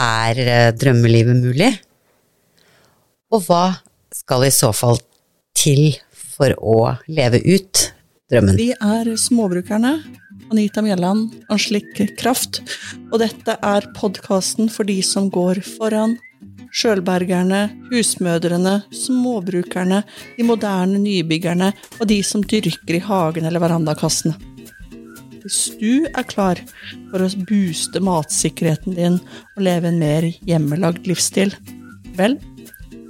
er eh, drømmelivet mulig? Og hva skal i så fall til for å leve ut drømmen? Vi er Småbrukerne. Anita Mjelland, Anslik Kraft. Og dette er podkasten for de som går foran. Sjølbergerne, husmødrene, småbrukerne, de moderne nybyggerne og de som dyrker i hagen eller verandakassene. Hvis du er klar for å booste matsikkerheten din og leve en mer hjemmelagd livsstil, vel,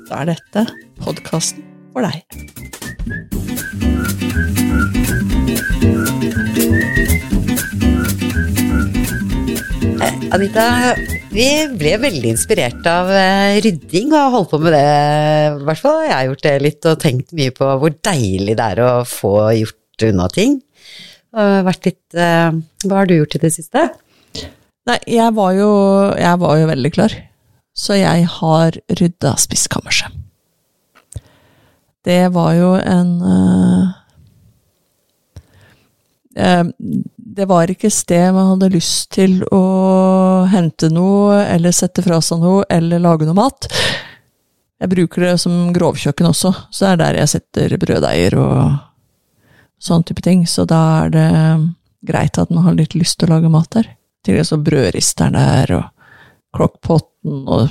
da er dette podkasten for deg. Anita, vi ble veldig inspirert av eh, rydding og holdt på med det. Hvert fall jeg har gjort det litt og tenkt mye på hvor deilig det er å få gjort unna ting. Litt, eh, hva har du gjort i det siste? Nei, jeg var jo, jeg var jo veldig klar. Så jeg har rydda spiskammerset. Det var jo en uh, Det var ikke sted man hadde lyst til å hente noe, eller sette fra seg noe, eller lage noe mat. Jeg bruker det som grovkjøkken også, så det er der jeg setter brødeier og sånn type ting. Så da er det greit at man har litt lyst til å lage mat der. Til så brødristeren der, og crockpoten og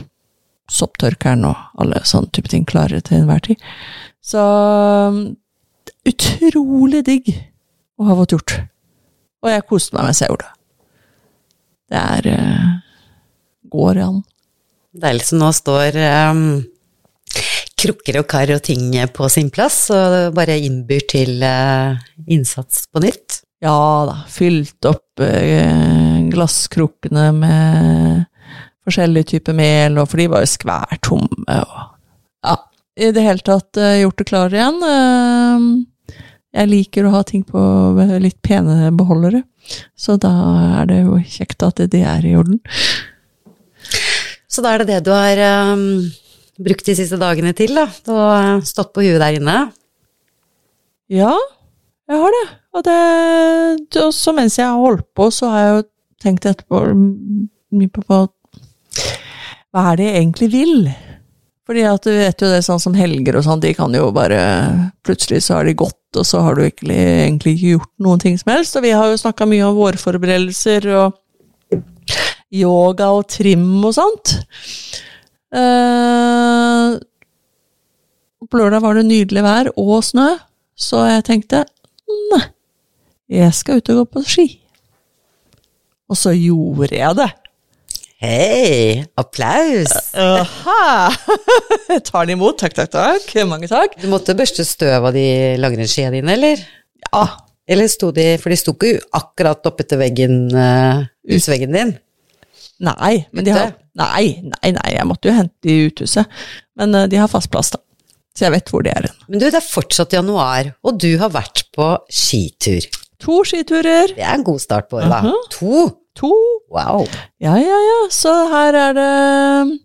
sopptørkeren og alle sånne type ting klare til enhver tid. Så utrolig digg å ha fått gjort. Og jeg koste meg mens jeg gjorde det. Det er uh, går an. Deilig som nå står um, krukker og kar og ting på sin plass, og bare innbyr til uh, innsats på nytt. Ja da, fylt opp uh, glasskrukkene med forskjellige typer mel, og for de var jo skværtomme, og ja, i det hele tatt gjort det klar igjen. Jeg liker å ha ting på litt pene beholdere, så da er det jo kjekt at det er i orden. Så da er det det du har um, brukt de siste dagene til, da? Og stått på huet der inne? Ja, jeg har det. Og det også mens jeg har holdt på, så har jeg jo tenkt etterpå mye på hva Hva er det jeg egentlig vil? Fordi at du vet jo det, sånn som helger og sånn, de kan jo bare Plutselig så har de gått, og så har du egentlig, egentlig ikke gjort noen ting som helst. Og vi har jo snakka mye om vårforberedelser og yoga og trim og sånt. Uh, på lørdag var det nydelig vær og snø, så jeg tenkte nei, jeg skal ut og gå på ski. Og så gjorde jeg det. Hei! Applaus! Aha. Jeg tar den imot. Takk, takk, takk. Mange takk. Du måtte børste støv av de langrennsskia dine, eller? Ja. Eller sto de For de sto ikke akkurat oppetter veggen, uh, husveggen din? Nei, men de har, nei, nei, nei, jeg måtte jo hente de i uthuset. Men uh, de har fast plass, da. Så jeg vet hvor de er hen. Men du, det er fortsatt januar, og du har vært på skitur. To skiturer. Det er en god start på året, da. Uh -huh. To? To. Wow. Ja, ja, ja. Så her er det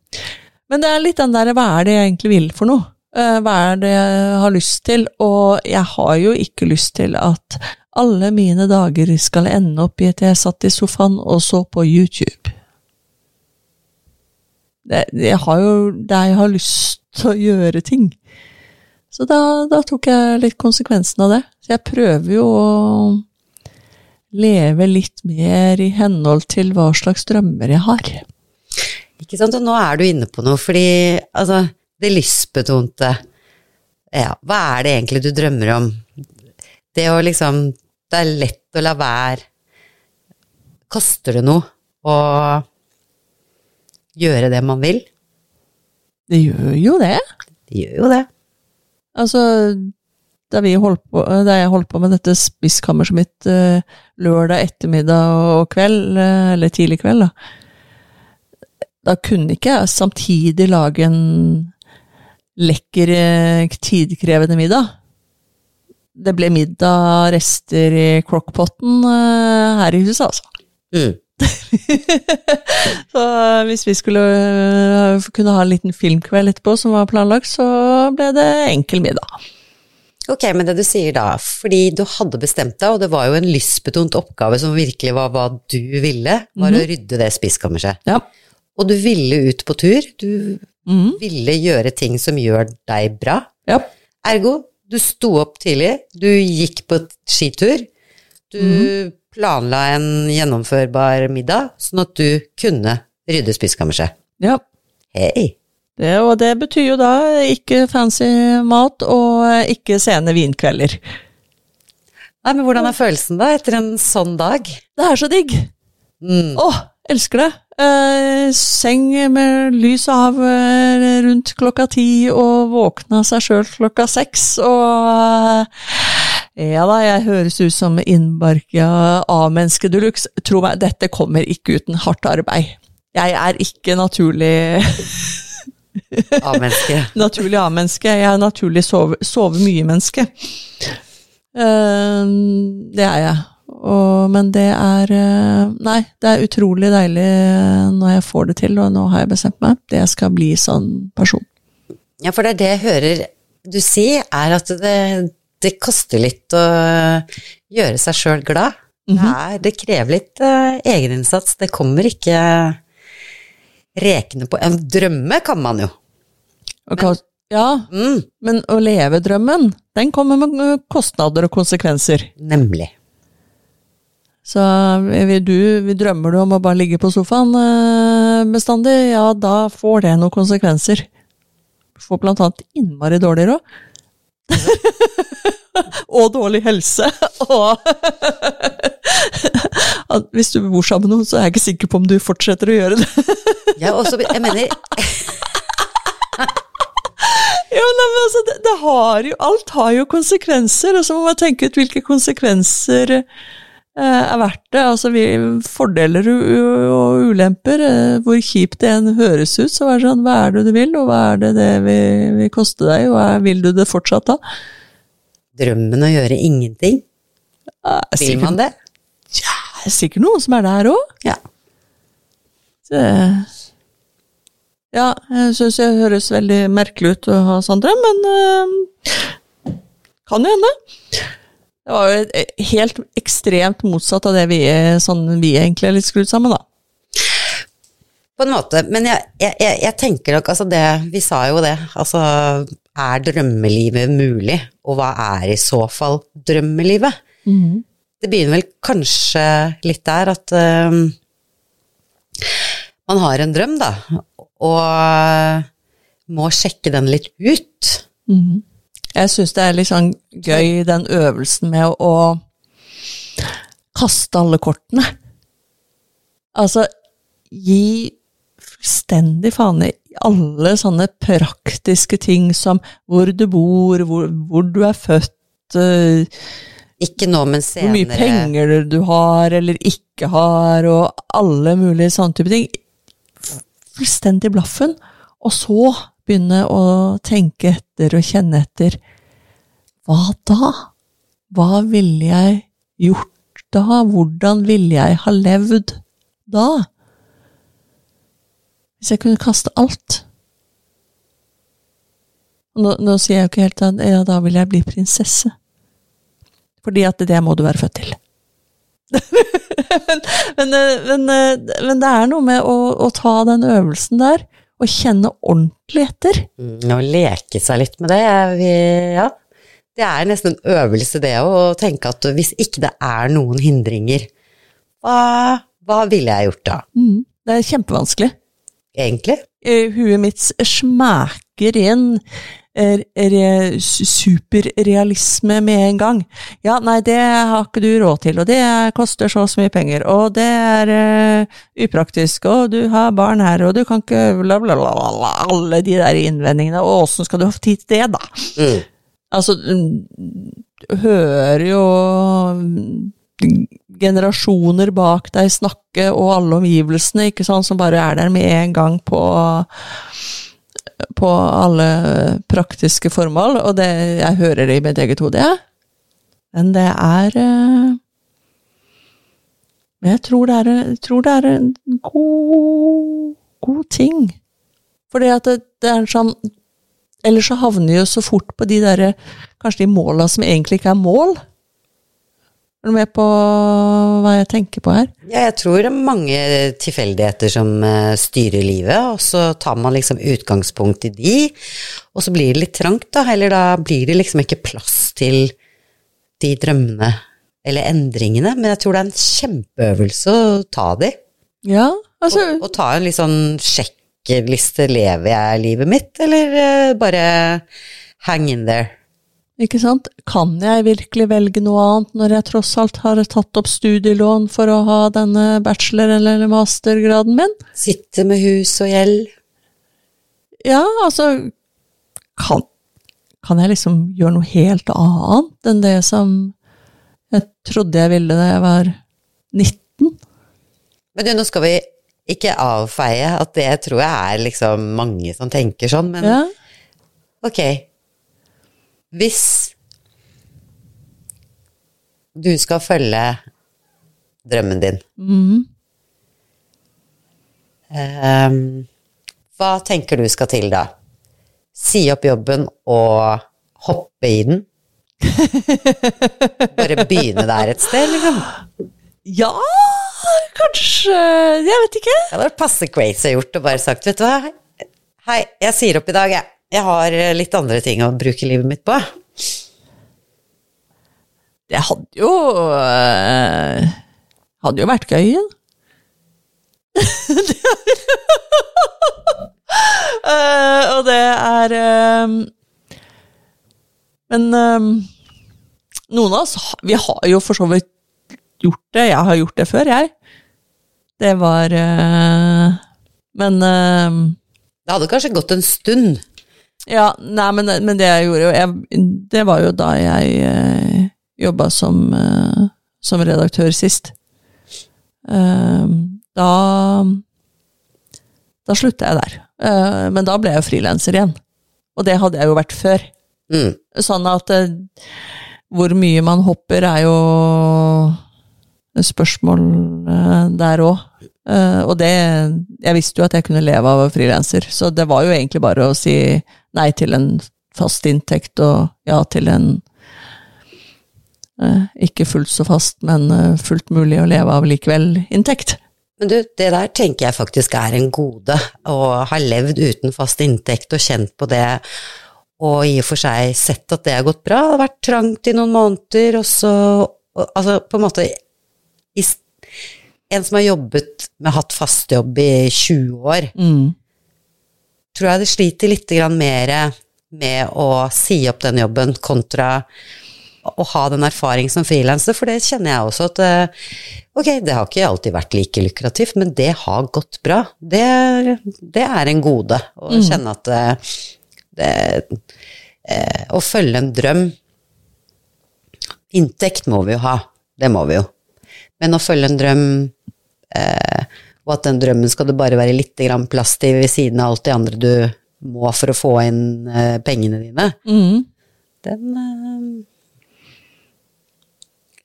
Men det er litt den derre hva er det jeg egentlig vil for noe? Uh, hva er det jeg har lyst til? Og jeg har jo ikke lyst til at alle mine dager skal ende opp i at jeg satt i sofaen og så på YouTube. Jeg har jo jeg har lyst til å gjøre ting. Så da, da tok jeg litt konsekvensen av det. Så jeg prøver jo å leve litt mer i henhold til hva slags drømmer jeg har. Ikke sant, og nå er du inne på noe, fordi altså, det lystbetonte Ja, hva er det egentlig du drømmer om? Det å liksom Det er lett å la være. Koster det noe å gjøre det man vil? Det gjør jo det. Det gjør jo det. Altså, da, på, da jeg holdt på med dette spiskammerset mitt uh, lørdag ettermiddag og kveld, uh, eller tidlig kveld, da, da kunne ikke jeg samtidig lage en lekker, tidkrevende middag. Det ble middag, rester i crockpoten her i huset, altså. Mm. så hvis vi skulle kunne ha en liten filmkveld etterpå som var planlagt, så ble det enkel middag. Ok, men det du sier da, fordi du hadde bestemt deg, og det var jo en lystbetont oppgave som virkelig var hva du ville, var Mhm. å rydde det spiskammerset. Ja. og du ville ut på tur. Du Mhm. ville gjøre ting som gjør deg bra. Ja. Ergo, du sto opp tidlig, du gikk på skitur, du Mhm. Planla en gjennomførbar middag, sånn at du kunne rydde spiskammerset. ja. Hei! Det, og det betyr jo da ikke fancy mat og ikke sene vinkvelder. Nei, men hvordan er følelsen da, etter en sånn dag? Det er så digg! Mm. Åh, elsker det! Eh, seng med lys av hav rundt klokka ti, og våkna seg sjøl klokka seks, og eh, ja da, jeg høres ut som innbarka A-menneske de luxe. Tro meg, dette kommer ikke uten hardt arbeid. Jeg er ikke naturlig A-menneske. naturlig A-menneske. Jeg er naturlig sove, sove mye-menneske. Uh, det er jeg. Og, men det er eh, Nei, det er utrolig deilig når jeg får det til, og nå har jeg bestemt meg. Det skal bli sånn person. Ja, for det er det jeg hører du si, er at det, det koster litt å gjøre seg sjøl glad. Mm -hmm. Nei, det krever litt uh, egeninnsats. Det kommer ikke rekende på En drømme kan man jo. Hva- ja, Mm, men å leve drømmen, den kommer med kostnader og konsekvenser. nemlig. Så eh, vil du, vil drømmer du om å bare ligge på sofaen uh, bestandig, ja, da får det noen konsekvenser. Du får blant annet innmari dårlig råd. og dårlig helse. og hvis du bor sammen med noen, så er jeg ikke sikker på om du fortsetter å gjøre det. jeg, også, jeg mener Ja, nei, men altså, det, det har jo, alt har jo konsekvenser, og så må man tenke ut hvilke konsekvenser er verdt det. Altså, vi, fordeler og, ulemper, eh, hvor kjipt det enn høres ut, så er det sånn, hva er det du vil, og hva er det det vil, vil koste deg, og hva vil du det fortsatt da? drømmen å gjøre ingenting. Ja, Vil man det? Ja, det er sikkert noen som er der òg. Ja. Ja, jeg syns jeg høres veldig merkelig ut å ha sånn drøm, men eh, kan jo hende. Det var jo et helt ekstremt motsatt av det vi, er, sånn vi egentlig er litt skrudd sammen, da. På en måte, men jeg, jeg, jeg, tenker nok altså det Vi sa jo det, altså er drømmelivet mulig, og hva er i så fall drømmelivet? Det begynner vel kanskje litt der at eh, man har en drøm, da, og må sjekke den litt ut. Jeg syns det er litt sånn gøy, den øvelsen med å, å kaste alle kortene. Altså, gi fullstendig faen i alle sånne praktiske ting som hvor du bor, hvor, hvor du er født, eh, Ikke nå, men senere. hvor mye penger du har eller ikke har, og alle mulige sånne type ting. Fullstendig blaffen. Og så begynne å tenke etter og kjenne etter. Hva da? Hva ville jeg gjort da? Hvordan ville jeg ha levd da? Hvis jeg kunne kaste alt. Nå, nå sier jeg jo ikke helt at ja, da vil jeg bli prinsesse. Fordi at det må du være født til. men, men, men, men det er noe med å, å ta den øvelsen der, og kjenne ordentlig etter. Mm, Å leke seg litt med det, vi, ja. Det er nesten en øvelse det å tenke at hvis ikke det er noen hindringer, hva, hva ville jeg gjort da, Mm. Det er kjempevanskelig. egentlig? Eh, Huet mitt smaker inn superrealisme med en gang. Ja, nei, det har ikke du råd til, og det koster så og så mye penger, og det er uh, upraktisk, og du har barn her, og du kan ikke bla, bla, bla, bla, alle de der innvendingene, og åssen skal du ha tid til det, da? Mm. Altså, du hører jo generasjoner bak deg snakke, og alle omgivelsene, ikke sant, som bare er der med en gang på på alle praktiske formål, og det, jeg hører det i mitt eget hode, jeg. Men det er eh, Men jeg tror det er, tror det er en god, god ting. Fordi at det, det er sånn Ellers så havner vi jo så fort på de derre Kanskje de måla som egentlig ikke er mål. Er du med på hva jeg tenker på her? Ja, jeg tror det er mange tilfeldigheter som eh, styrer livet, og så tar man liksom utgangspunkt i de, og så blir det litt trangt, da, eller da blir det liksom ikke plass til de drømmene eller endringene, men jeg tror det er en kjempeøvelse å ta de. Ja, altså Og, og ta en litt sånn sjekkliste, lever jeg livet mitt, eller eh, bare hang in there? Ikke sant? Kan jeg virkelig velge noe annet når jeg tross alt har tatt opp studielån for å ha denne bachelor- eller mastergraden min? Sitte med hus og gjeld? Ja, altså kan, kan jeg liksom gjøre noe helt annet enn det som jeg trodde jeg ville da jeg var 19? Men du, nå skal vi ikke avfeie at det tror jeg er liksom mange som tenker sånn, men Ja, ok. Hvis du skal følge drømmen din, mm. um, hva tenker du skal til da? Si opp jobben og hoppe i den? Bare begynne der et sted, liksom? ja kanskje Jeg vet ikke. Det hadde vært passe crazy gjort og bare sagt, vet du hva, hei, jeg sier opp i dag, jeg. Jeg har litt andre ting å bruke livet mitt på. Det hadde jo øh, Hadde jo vært gøy, ja. Eh, og det er eh, Men eh, noen av oss Vi har jo for så vidt gjort det. Jeg har gjort det før, jeg. Det var eh, Men eh, Det hadde kanskje gått en stund. Ja, nei, men, men det jeg gjorde jo jeg, Det var jo da jeg eh, jobba som, eh, som redaktør sist. Eh, da Da slutta jeg der. Eh, men da ble jeg jo frilanser igjen. Og det hadde jeg jo vært før. Mm. Sånn at eh, hvor mye man hopper, er jo et spørsmål eh, der òg. Og det Jeg visste jo at jeg kunne leve av frilanser, så det var jo egentlig bare å si nei til en fast inntekt og ja til en uh, ikke fullt så fast, men uh, fullt mulig å leve av likevel inntekt. Men du, det der tenker jeg faktisk er en gode, å ha levd uten fast inntekt og kjent på det, og i og for seg sett at det har gått bra, det har vært trangt i noen måneder, og så og, Altså, på en måte i, En som har jobbet med hatt fast jobb i 20 år, Mm. tror jeg det sliter litt mer med å si opp den jobben kontra å ha den erfaring som frilanser, for det kjenner jeg også at eh, ok, det har ikke alltid vært like lukrativt, men det har gått bra. Det, det er en gode å kjenne at eh, det, eh, Å følge en drøm Inntekt må vi jo ha, det må vi jo. Men å følge en drøm eh, og at den drømmen skal det bare være litt grann plass til ved siden av alt det andre du må for å få inn eh, pengene dine, Mm. den eh,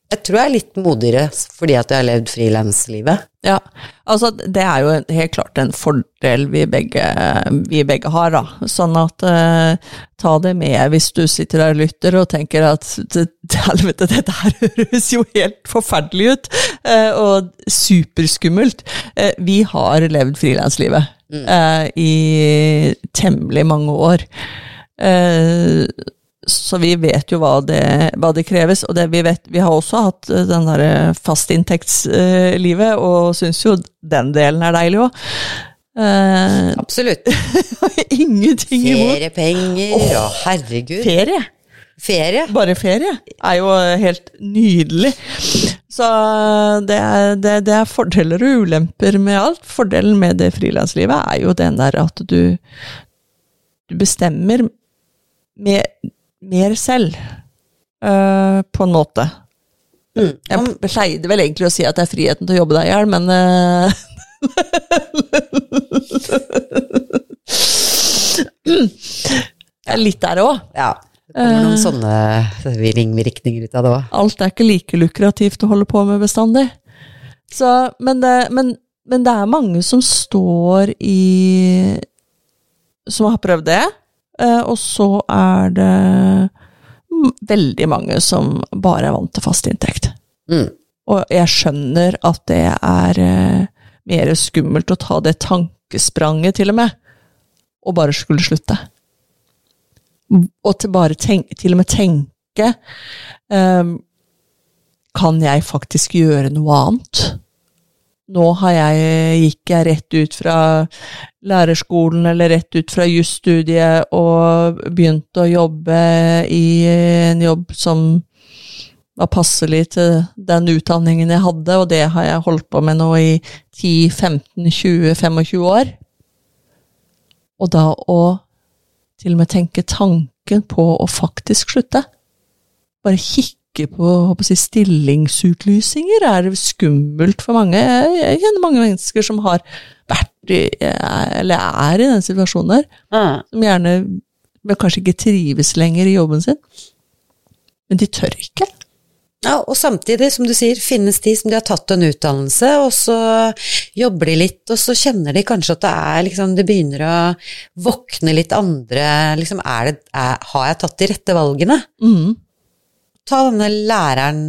Jeg tror jeg er litt modigere fordi at jeg har levd frilanslivet. Ja, altså det er jo helt klart en fordel vi begge, vi begge har, da. Sånn at eh, ta det med hvis du sitter der og lytter og tenker at helvete, dette her høres jo helt forferdelig ut, eh, og superskummelt. Eh, vi har levd frilanslivet eh, i temmelig mange år. Eh, så vi vet jo hva det, hva det kreves, og det vi vet Vi har også hatt eh, den derre fastinntektslivet, og syns jo den delen er deilig òg. Uh, Absolutt. ingenting imot Feriepenger og herregud. ferie. Ferie. Bare ferie er jo helt nydelig. Så det er, det, det er fordeler og ulemper med alt. Fordelen med det frilanslivet er jo den der at du, du bestemmer mer, mer selv, uh, på en måte. Mm. Jeg pleide vel egentlig å si at det er friheten til å jobbe deg i hjel, men uh, Jeg er litt der òg. Ja. Det kommer noen sånne ringvirkninger ut av det òg. Alt er ikke like lukrativt å holde på med bestandig. Så, men, det, men, men det er mange som står i Som har prøvd det. Eh, Og så er det veldig mange som bare er vant til fast inntekt. Mm. Og jeg skjønner at det er eh, mer skummelt å ta det tankespranget, til og med, og bare skulle slutte. Og til bare tenke, til og med tenke um, Kan jeg faktisk gjøre noe annet? Nå jeg, gikk jeg rett ut fra lærerskolen eller rett ut fra jusstudiet og begynte å jobbe i en jobb som var passelig til den utdanningen jeg hadde, og det har jeg holdt på med nå i 10-15-20-25 år. Og da å til og med tenke tanken på å faktisk slutte. Bare kikke på håper jeg, stillingsutlysinger er skummelt for mange. Jeg, jeg kjenner mange mennesker som har vært i, eller er i den situasjonen der, mm. som gjerne men kanskje ikke trives lenger i jobben sin. Men de tør ikke. Ja, og samtidig, som du sier, finnes de som de har tatt en utdannelse, og så jobber de litt, og så kjenner de kanskje at det er liksom Det begynner å våkne litt andre liksom er det, er, Har jeg tatt de rette valgene? Mm. Ta denne læreren,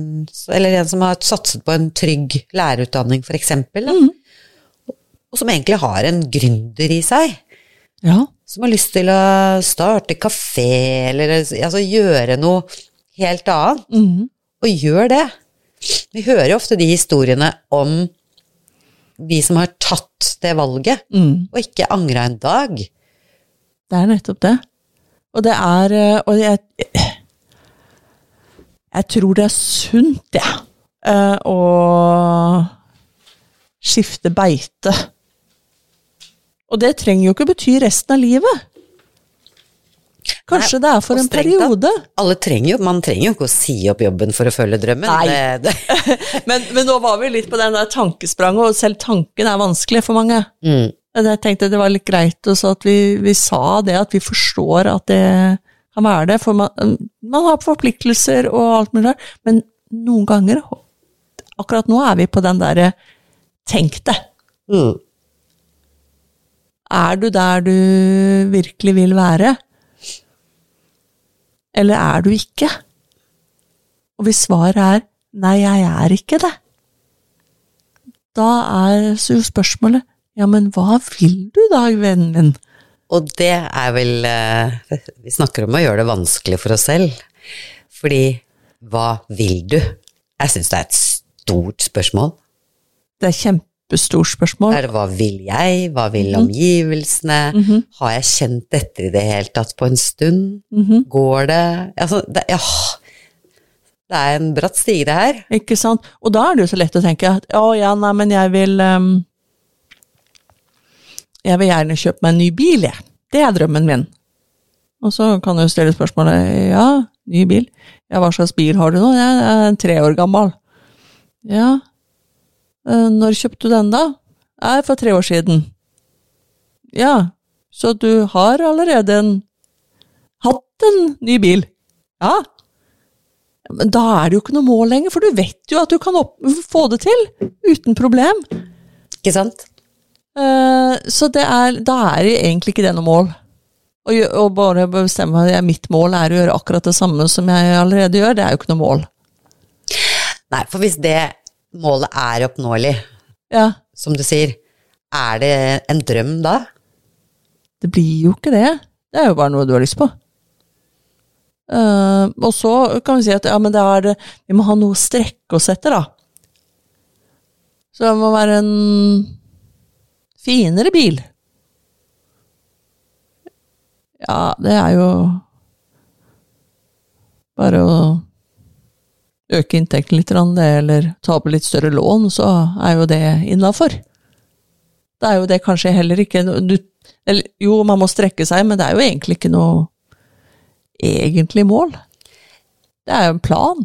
eller en som har satset på en trygg lærerutdanning, eksempel, Mm. og som egentlig har en gründer i seg. Ja. Som har lyst til å starte kafé, eller altså gjøre noe helt annet. Mm. Og gjør det. Vi hører jo ofte de historiene om vi som har tatt det valget, Mm. og ikke angra en dag. Det er nettopp det. Og det er eh, Og jeg Jeg tror det er sunt, det, ja. å skifte beite. Og det trenger jo ikke bety resten av livet. Kanskje Nei, det er for en periode. Alle trenger jo, Man trenger jo ikke å si opp jobben for å følge drømmen. Det, det, Men, men nå var vi litt på den der tankespranget, og selv tanken er vanskelig for mange. mm, Jeg tenkte det var litt greit også at vi, vi sa det, at vi forstår at det kan være det. For man, man har forpliktelser og alt mulig der, men noen ganger Akkurat nå er vi på den derre tenk det. mm. Er du der du virkelig vil være? Eller er du ikke? Og hvis svaret er nei, jeg er ikke det, da er jo spørsmålet ja, men hva vil du da, vennen min? Og det er vel eh, Vi snakker om å gjøre det vanskelig for oss selv. Fordi hva vil du? Jeg syns det er et stort spørsmål. Det er kjempestort spørsmål. Er det hva vil jeg, hva vil Mhm. omgivelsene, -hmm. har jeg kjent dette i det hele tatt på en stund, mhm. går det Altså, det, ja, det er en bratt stige det her. Ikke sant? Og da er det jo så lett å tenke at å ja, nei, men jeg vil ehm, Jeg vil gjerne kjøpe meg en ny bil, jeg. Det er drømmen min. Og så kan du stille spørsmålet ja, ny bil. Ja, hva slags bil har du nå? Jeg er tre år gammel. Ja, «Eh, når kjøpte du den da? Nei, for tre år siden. Ja, så du har allerede en, hatt en ny bil? Ja, men da er det jo ikke noe mål lenger, for du vet jo at du kan opp få det til uten problem. Ikke sant? Eh, så det er, da er det egentlig ikke det noe mål. Å å bare bestemme at mitt mål er å gjøre akkurat det samme som jeg allerede gjør, det er jo ikke noe mål. Nei, for hvis det målet er oppnåelig, Ja, som du sier, er det en drøm da? det blir jo ikke det. Det er jo bare noe du har lyst på. Uh, og så kan vi si at ja, men da er det, vi må ha noe å strekke oss etter, da. Så det må være en finere bil. Ja, det er jo bare å øke inntekten litt, eller ta opp litt større lån, så er jo det innafor. Det er jo det kanskje heller ikke du, eller, Jo, man må strekke seg, men det er jo egentlig ikke noe egentlig mål. Det er jo en plan.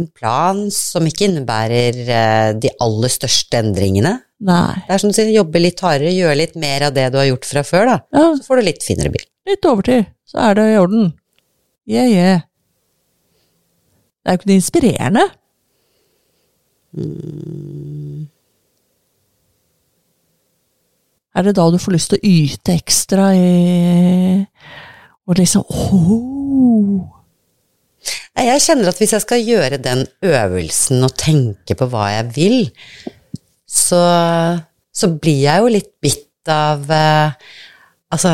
En plan som ikke innebærer eh, de aller største endringene. Nei. Det er som du sier, jobbe litt hardere, gjøre litt mer av det du har gjort fra før, da. Ja, Så får du litt finere bil. litt overtid, så er det i orden. Yeah, yeah. Det er jo ikke det inspirerende. Er det da du får lyst til å yte ekstra i Og liksom åh, Jeg kjenner at hvis jeg skal gjøre den øvelsen og tenke på hva jeg vil, så, så blir jeg jo litt bitt av eh, Altså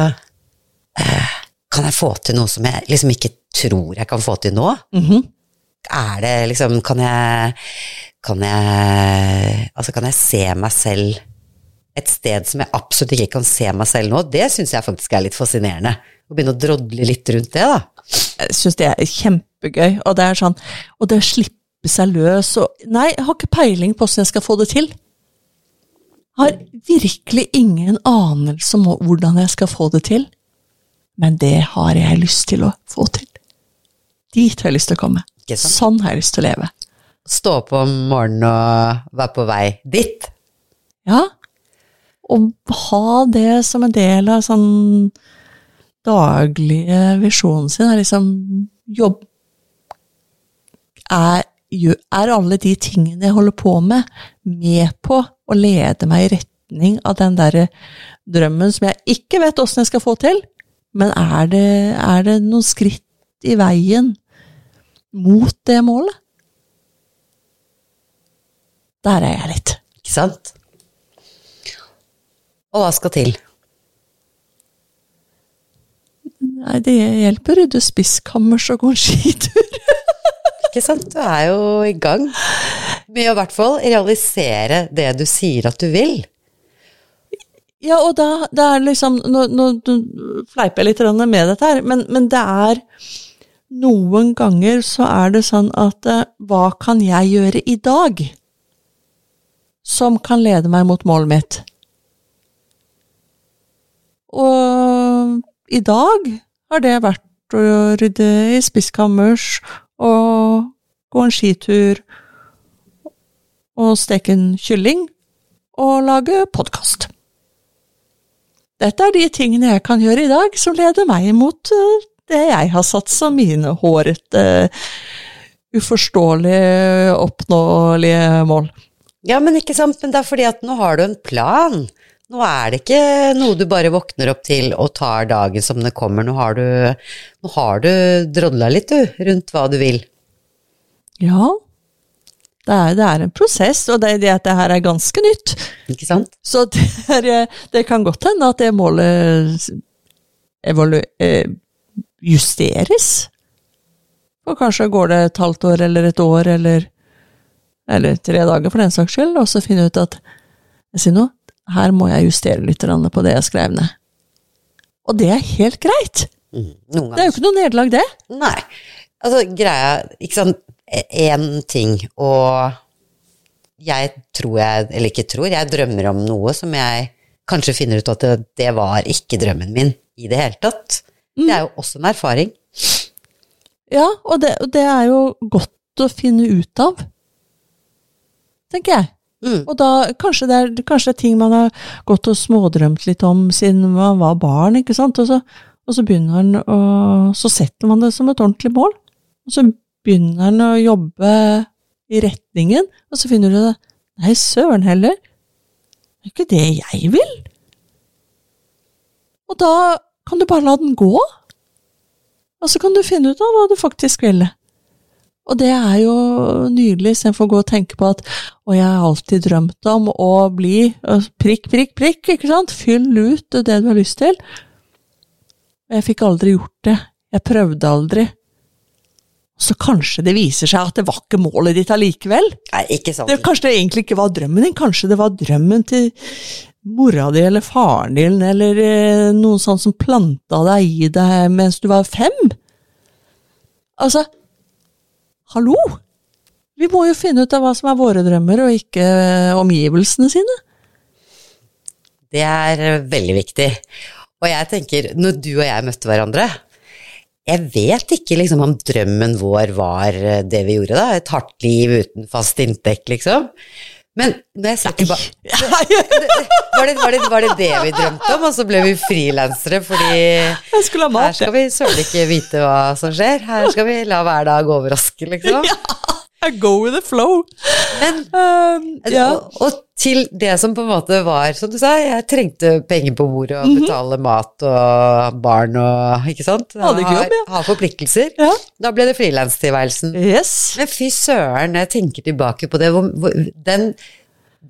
eh, Kan jeg få til noe som jeg liksom ikke tror jeg kan få til nå? Mhm. Er det liksom Kan jeg Kan jeg Altså, kan jeg se meg selv et sted som jeg absolutt ikke kan se meg selv nå? Det syns jeg faktisk er litt fascinerende. Å begynne å drodle litt rundt det, da. Jeg syns det er kjempegøy, og det er sånn Og det å slippe seg løs og Nei, jeg har ikke peiling på åssen jeg skal få det til. Har virkelig ingen anelse om hvordan jeg skal få det til, men det har jeg lyst til å få til. Dit har jeg lyst til å komme. Sånn har jeg lyst til å leve. Stå opp om morgenen og være på vei dit. Ja. Og ha det som en del av sånn daglige visjonen sin, er liksom jobb er, er alle de tingene jeg holder på med, med på å lede meg i retning av den derre drømmen som jeg ikke vet åssen jeg skal få til, men er det, er det noen skritt i veien mot det målet? Der er jeg litt. Ikke sant? Og hva skal til? Nei, det hjelper å rydde spiskammers og gå en skitur. Ikke sant? Du er jo i gang med å i hvert fall realisere det du sier at du vil. Ja, og da, da er det liksom Nå, nå, nå fleiper jeg litt med dette her, men, men det er Noen ganger så er det sånn at eh, hva kan jeg gjøre i dag som kan lede meg mot målet mitt? Og i dag har det vært å rydde i spiskammers og gå en skitur og steke en kylling og lage podkast. Dette er de tingene jeg kan gjøre i dag, som leder meg mot eh, det jeg har satt som mine hårete, uforståelige, oppnåelige mål. Ja, men ikke sant, men det er fordi at nå har du en plan. Nå er det ikke noe du bare våkner opp til og tar dagen som det kommer. Nå har du, nå har du drodla litt, du, rundt hva du vil. Ja, det er, det er en prosess, og det, det at det her er ganske nytt. Ikke sant? Så det, er, det kan godt hende at det målet evalu eh, justeres. Og kanskje går det et halvt år eller et år eller, eller tre dager for den saks skyld, og så finne ut at jeg sier noe, her må jeg justere litt på det jeg skrev ned. Og det er helt greit. Mm, Det er jo ikke noe nederlag, det. Nei. Altså, greia Ikke sant, én ting, og jeg tror jeg, eller ikke tror, jeg drømmer om noe som jeg kanskje finner ut at det, det var ikke drømmen min i det hele tatt. Det er jo også en erfaring. Ja, og det, og det er jo godt å finne ut av, tenker jeg. Mm. Og da, kanskje det, er, kanskje det er ting man har gått og smådrømt litt om siden man var barn, ikke sant, og så, og så begynner han å, så setter man det som et ordentlig mål, og så begynner han å jobbe i retningen, og så finner du det, nei, søren heller, det er ikke det jeg vil. Og da kan du bare la den gå, og så kan du finne ut av hva du faktisk ville. Og det er jo nydelig, istedenfor å gå og tenke på at og jeg har alltid drømt om å bli prikk, prikk, prikk, ikke sant? Fyll ut det du har lyst til. Og jeg fikk aldri gjort det. Jeg prøvde aldri. Så kanskje det viser seg at det var ikke målet ditt allikevel. Nei, ikke sant. Det, kanskje det egentlig ikke var drømmen din, kanskje det var drømmen til mora di eller faren din, eller noen sånn som planta deg i deg mens du var fem. Altså, hallo! Vi må jo finne ut av hva som er våre drømmer, og ikke eh, omgivelsene sine. Det er veldig viktig. Og jeg tenker, når du og jeg møtte hverandre Jeg vet ikke liksom om drømmen vår var eh, det vi gjorde, da. Et hardt liv uten fast inntekt, liksom. Men når jeg ser tilbake var var, var det det vi drømte om, og så ble vi frilansere fordi her skal vi søren ikke vite hva som skjer. Her skal vi la hver dag overraske, liksom. I go with the flow. Men Um, ja. og, og til det som på en måte var, som du sa, jeg trengte penger på bordet og betale mat og barn og Ikke sant? Hadde ikke jobb, ja. Ha, forpliktelser. ja. Da ble det frilanstilværelsen. Yes. Men fy søren, jeg tenker tilbake på det, hvor, hvor, den,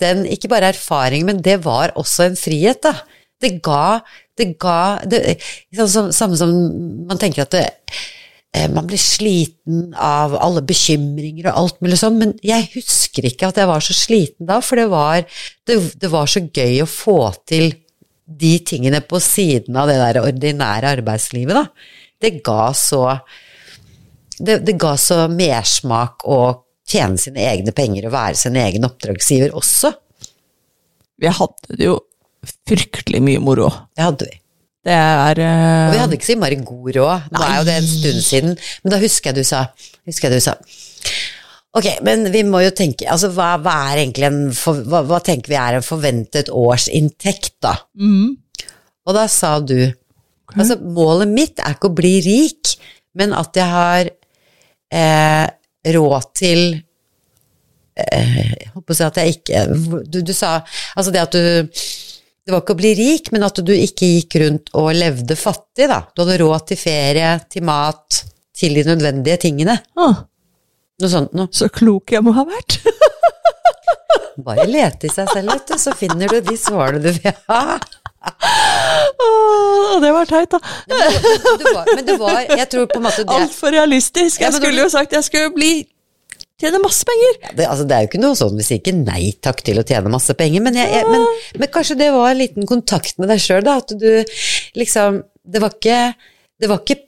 den ikke bare erfaring, men det var også en frihet, da. Det ga, det ga det, Samme som man tenker at det, man blir sliten av alle bekymringer og alt mulig sånn, men jeg husker ikke at jeg var så sliten da, for det var, det, det var så gøy å få til de tingene på siden av det der ordinære arbeidslivet, da. Det ga så det, det ga så mersmak å tjene sine egne penger og være sin egen oppdragsgiver også. Vi hadde det jo fryktelig mye moro. Det hadde vi. Det er uh... Og vi hadde ikke så innmari god råd. Nå er jo det en stund siden, men da husker jeg du sa, jeg du sa. Ok, men vi må jo tenke altså hva, hva er egentlig en hva, hva tenker vi er en forventet årsinntekt, da? mm, Og da sa du Altså, målet mitt er ikke å bli rik, men at jeg har eh, råd til eh, Jeg håper å si at jeg ikke du, du sa Altså det at du Det var ikke å bli rik, men at du ikke gikk rundt og levde fattig, da. Du hadde råd til ferie, til mat, til de nødvendige tingene. ah, Noe sånt noe. Så klok jeg må ha vært. Bare lete i seg selv, vet du, så finner du de svarene du vil ha. Åh, det var teit, da. Men du var, men det var Jeg tror på en måte det Altfor realistisk. Jeg skulle jo sagt jeg skulle bli tjene masse penger. Ja, det, altså, det er jo ikke noe sånn vi sier ikke nei takk til å tjene masse penger, men, jeg, jeg, men, men kanskje det var en liten kontakt med deg sjøl, da. At du liksom Det var ikke Det var ikke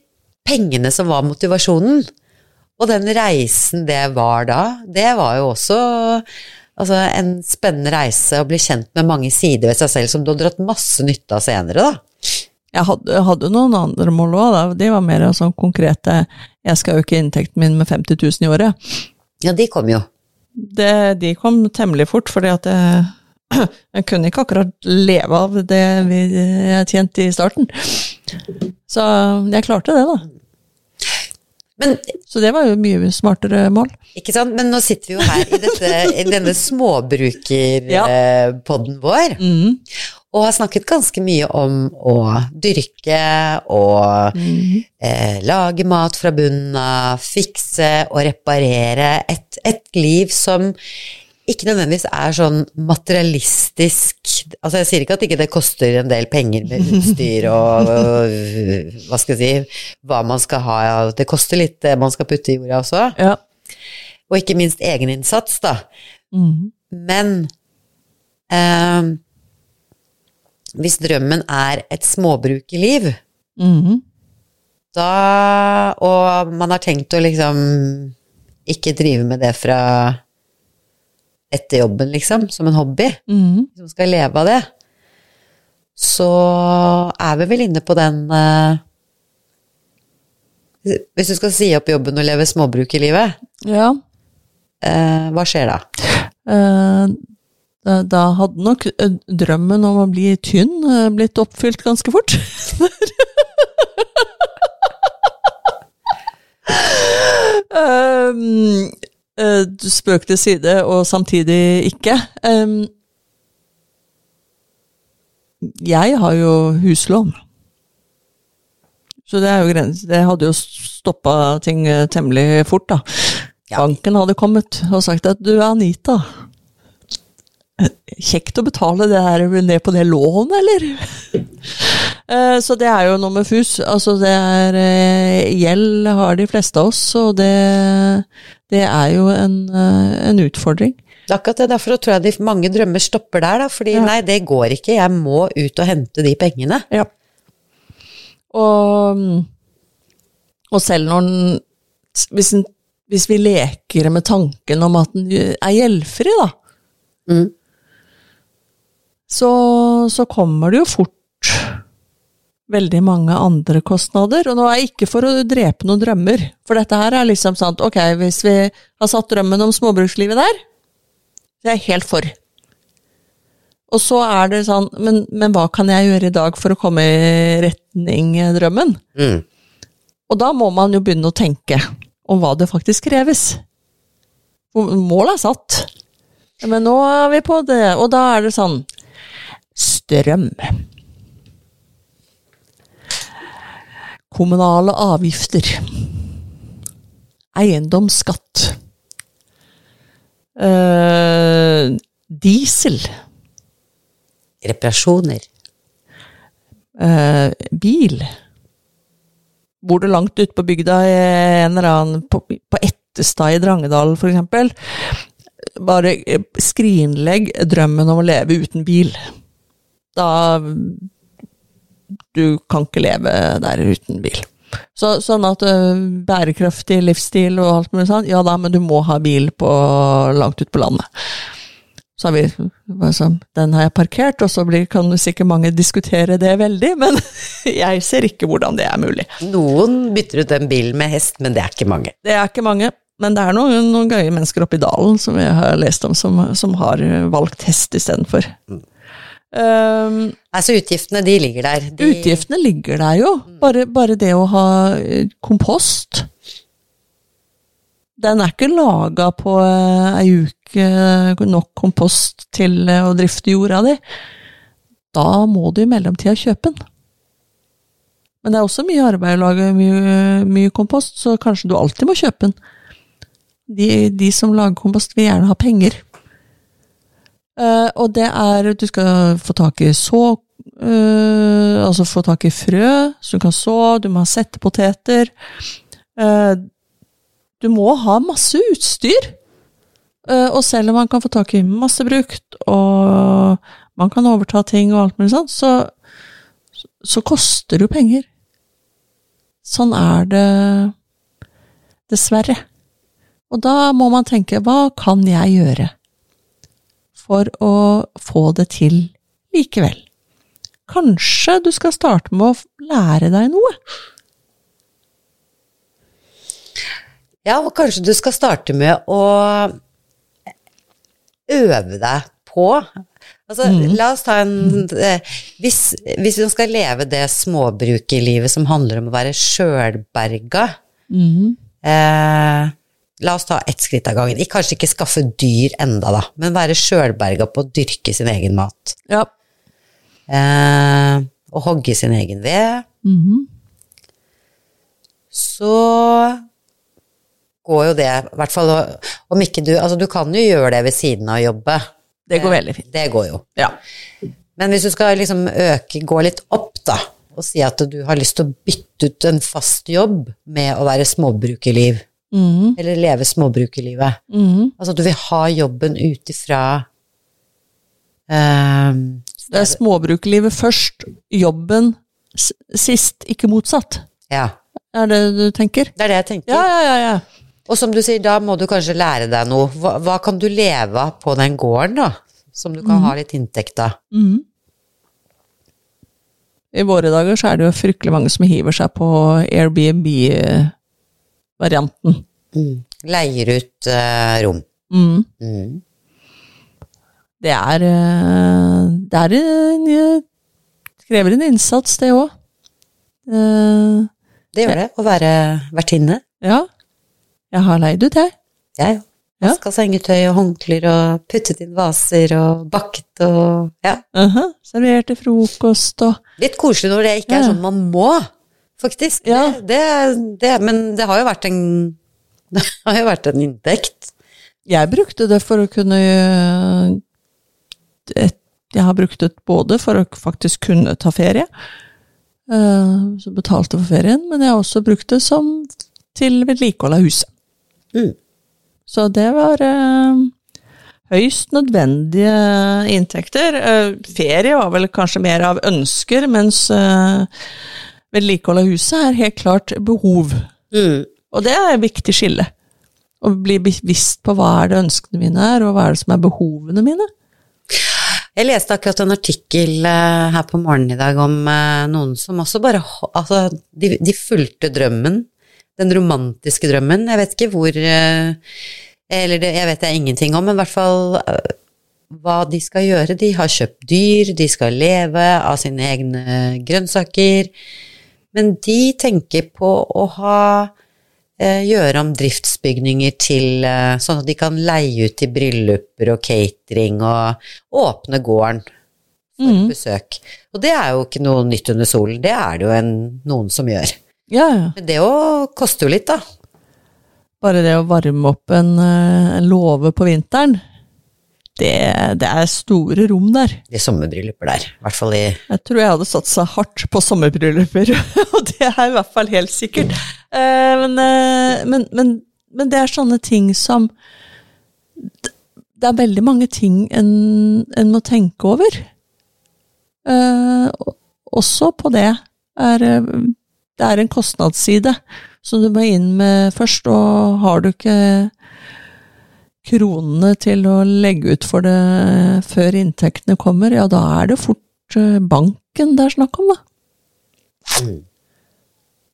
pengene som var motivasjonen. Og den reisen det var da, det var jo også altså, en spennende reise å bli kjent med mange sider ved seg selv som du har dratt masse nytte av senere, da. Jeg hadde, hadde noen andre mål òg, de var mer sånn konkrete Jeg skal øke inntekten min med 50 000 i året. Ja, de kom jo. Det, de kom temmelig fort, fordi at jeg, jeg kunne ikke akkurat leve av det vi, jeg tjente i starten. Så jeg klarte det, da. Men Så det var jo mye smartere mål. Ikke sant? Men nå sitter vi jo her i, dette, i denne småbrukerpodden vår, Mm. Og har snakket ganske mye om å dyrke og eh, lage mat fra bunnen av, fikse og reparere. Et, et liv som ikke nødvendigvis er sånn materialistisk Altså, jeg sier ikke at ikke det koster en del penger med utstyr og, og hva skal jeg si, hva man skal ha. Det koster litt det man skal putte i jorda også. Ja. Og ikke minst egeninnsats, da. Mm. Men eh, hvis drømmen er et småbrukerliv, Mm. da Og man har tenkt å liksom ikke drive med det fra etter jobben, liksom, som en hobby, Mm. som skal leve av det, så er vi vel inne på den uh, Hvis du skal si opp jobben og leve småbrukerlivet, Ja. Uh, hva skjer da? Eh, da, da hadde nok eh, drømmen om å bli tynn eh, blitt oppfylt ganske fort. um, uh, spøk til side, og samtidig ikke. Um, jeg har jo huslån. Så det er jo. Det hadde jo stoppa ting eh, temmelig fort, da. Ja. Banken hadde kommet og sagt at du, Anita, kjekt å betale det her ned på det lånet, eller? Eh, Så det er jo noe med fus. Altså det er eh, Gjeld har de fleste av oss, og det, det er jo en, eh, en utfordring. Det er akkurat det, derfor tror jeg de mange drømmer stopper der, da, fordi Ja. nei, det går ikke, jeg må ut og hente de pengene. Ja. Og, og selv når den hvis, hvis vi leker med tanken om at den er gjeldfri, da, Mm. Så, så kommer det jo fort veldig mange andre kostnader. Og nå er jeg ikke for å drepe noen drømmer, for dette her er liksom sånn ok, hvis vi har satt drømmen om småbrukslivet der, det er jeg helt for. Og så er det sånn, men, men hva kan jeg gjøre i dag for å komme i retning drømmen? Mm. Og da må man jo begynne å tenke om hva det faktisk kreves. Målet er satt. Men nå er vi på det, og da er det sånn Strøm. Kommunale avgifter. Eiendomsskatt. Uh, diesel. Reparasjoner. Uh, bil. Bor du langt ute på bygda i en eller annen på, på Ettestad i Drangedal eksempel, bare skrinlegg drømmen om å leve uten bil. Da Du kan ikke leve der uten bil. Så, sånn at bærekraftig livsstil og alt mulig sånn, ja da, men du må ha bil på, langt ute på landet. Så har vi altså, Den har jeg parkert, og så blir, kan sikkert mange diskutere det veldig, men jeg ser ikke hvordan det er mulig. Noen bytter ut en bil med hest, men det er ikke mange. Det er ikke mange. Men det er noen, noen gøye mennesker oppe i dalen som jeg har lest om, som, som har valgt hest istedenfor. Mm. Um, altså utgiftene, de ligger der. De... Utgiftene ligger der jo. Bare, bare, det å ha eh, kompost. Den er ikke laga på uh, ei uke eh, nok kompost til uh, å drifte jorda di. Da må du i mellomtida kjøpe den. Men det er også mye arbeid å lage mye, mye kompost, så kanskje du alltid må kjøpe den. De, de, som lager kompost, vil gjerne ha penger. Uh, og det er Du skal få tak i så uh, Altså få tak i frø så du kan så, du må ha settepoteter. Uh, du må ha masse utstyr. og selv om man kan få tak i masse brukt, og man kan overta ting og alt mulig sånn, så, så koster det jo penger. Sånn er det dessverre. Og da må man tenke hva kan jeg gjøre for å få det til likevel? Kanskje du skal starte med å lære deg noe? Ja, og kanskje du skal starte med å øve deg på Altså, mm. la oss ta en eh, hvis, hvis du skal leve det småbrukerlivet som handler om å være sjølberga mm. eh, La oss ta ett skritt av gangen. Kanskje ikke skaffe dyr enda, da, men være sjølberga på å dyrke sin egen mat. Ja. Eh, og hogge sin egen ved. Mm -hmm. Så går jo det, i hvert fall om ikke du Altså, du kan jo gjøre det ved siden av å jobbe. Det går veldig fint. Det går jo. Ja. Men hvis du skal liksom øke, gå litt opp, da, og si at du har lyst til å bytte ut en fast jobb med å være småbrukerliv Mm. Eller leve småbrukerlivet. Mm. Altså du vil ha jobben ut ifra um, Det er småbrukerlivet først, jobben sist, ikke motsatt. Ja. Er det du tenker? Det er det jeg tenker. Ja, ja, ja, ja. Og som du sier, da må du kanskje lære deg noe. Hva, hva kan du leve av på den gården, da? Som du kan mm. ha litt inntekt av. Mm. I våre dager så er det jo fryktelig mange som hiver seg på Airbnb varianten. Mm. Leier ut uh, rom. Mm. Mm. Det er uh, Det er en, det krever en innsats, det òg. Uh, eh, det gjør det, å være vertinne. Ja. Jeg har leid ut, jeg. Jeg òg. Vaska sengetøy og håndklær og puttet inn vaser og bakket og ja. Uh -huh. Serverte frokost og Litt koselig når det ikke er sånn man må faktisk. Ja. Det, det, det, men det har jo vært en Det har jo vært en inntekt. Jeg brukte det for å kunne Jeg har brukt det både for å faktisk kunne ta ferie, eh, så betalte for ferien, men jeg har også brukt det som til vedlikehold av huset. Mm. Så det var uh, høyst nødvendige inntekter. Ferie var vel kanskje mer av ønsker, mens vedlikehold av huset er helt klart behov. Mm. Og det er et viktig skille. Å bli bevisst på hva er det ønskene mine er, og hva er det som er behovene mine. Jeg leste akkurat en artikkel uh, her på morgenen i dag om uh, noen som også bare Altså, de, de, fulgte drømmen. Den romantiske drømmen. Jeg vet ikke hvor uh, Eller det jeg vet jeg ingenting om, men i hvert fall hva de skal gjøre. De har kjøpt dyr, de skal leve av sine egne grønnsaker. Men de tenker på å ha eh, gjøre om driftsbygninger til eh, sånn at de kan leie ut til brylluper og catering og åpne gården for Mm. besøk. Og det er jo ikke noe nytt under solen, det er det jo en, noen som gjør. Ja, ja. Men det òg koster jo litt, da. Bare det å varme opp en, eh, en låve på vinteren, det, det er store rom der. De sommerbrylluper der. I hvert fall i Jeg tror jeg hadde satsa hardt på sommerbrylluper, og det er i hvert fall helt sikkert. Eh, Men, eh, men, men, men det er sånne ting som Det er veldig mange ting en, en må tenke over. Eh, Også på det er det er en kostnadsside som du må inn med først, og har du ikke kronene til å legge ut for det før inntektene kommer, ja, da er det fort eh, banken det er snakk om, da.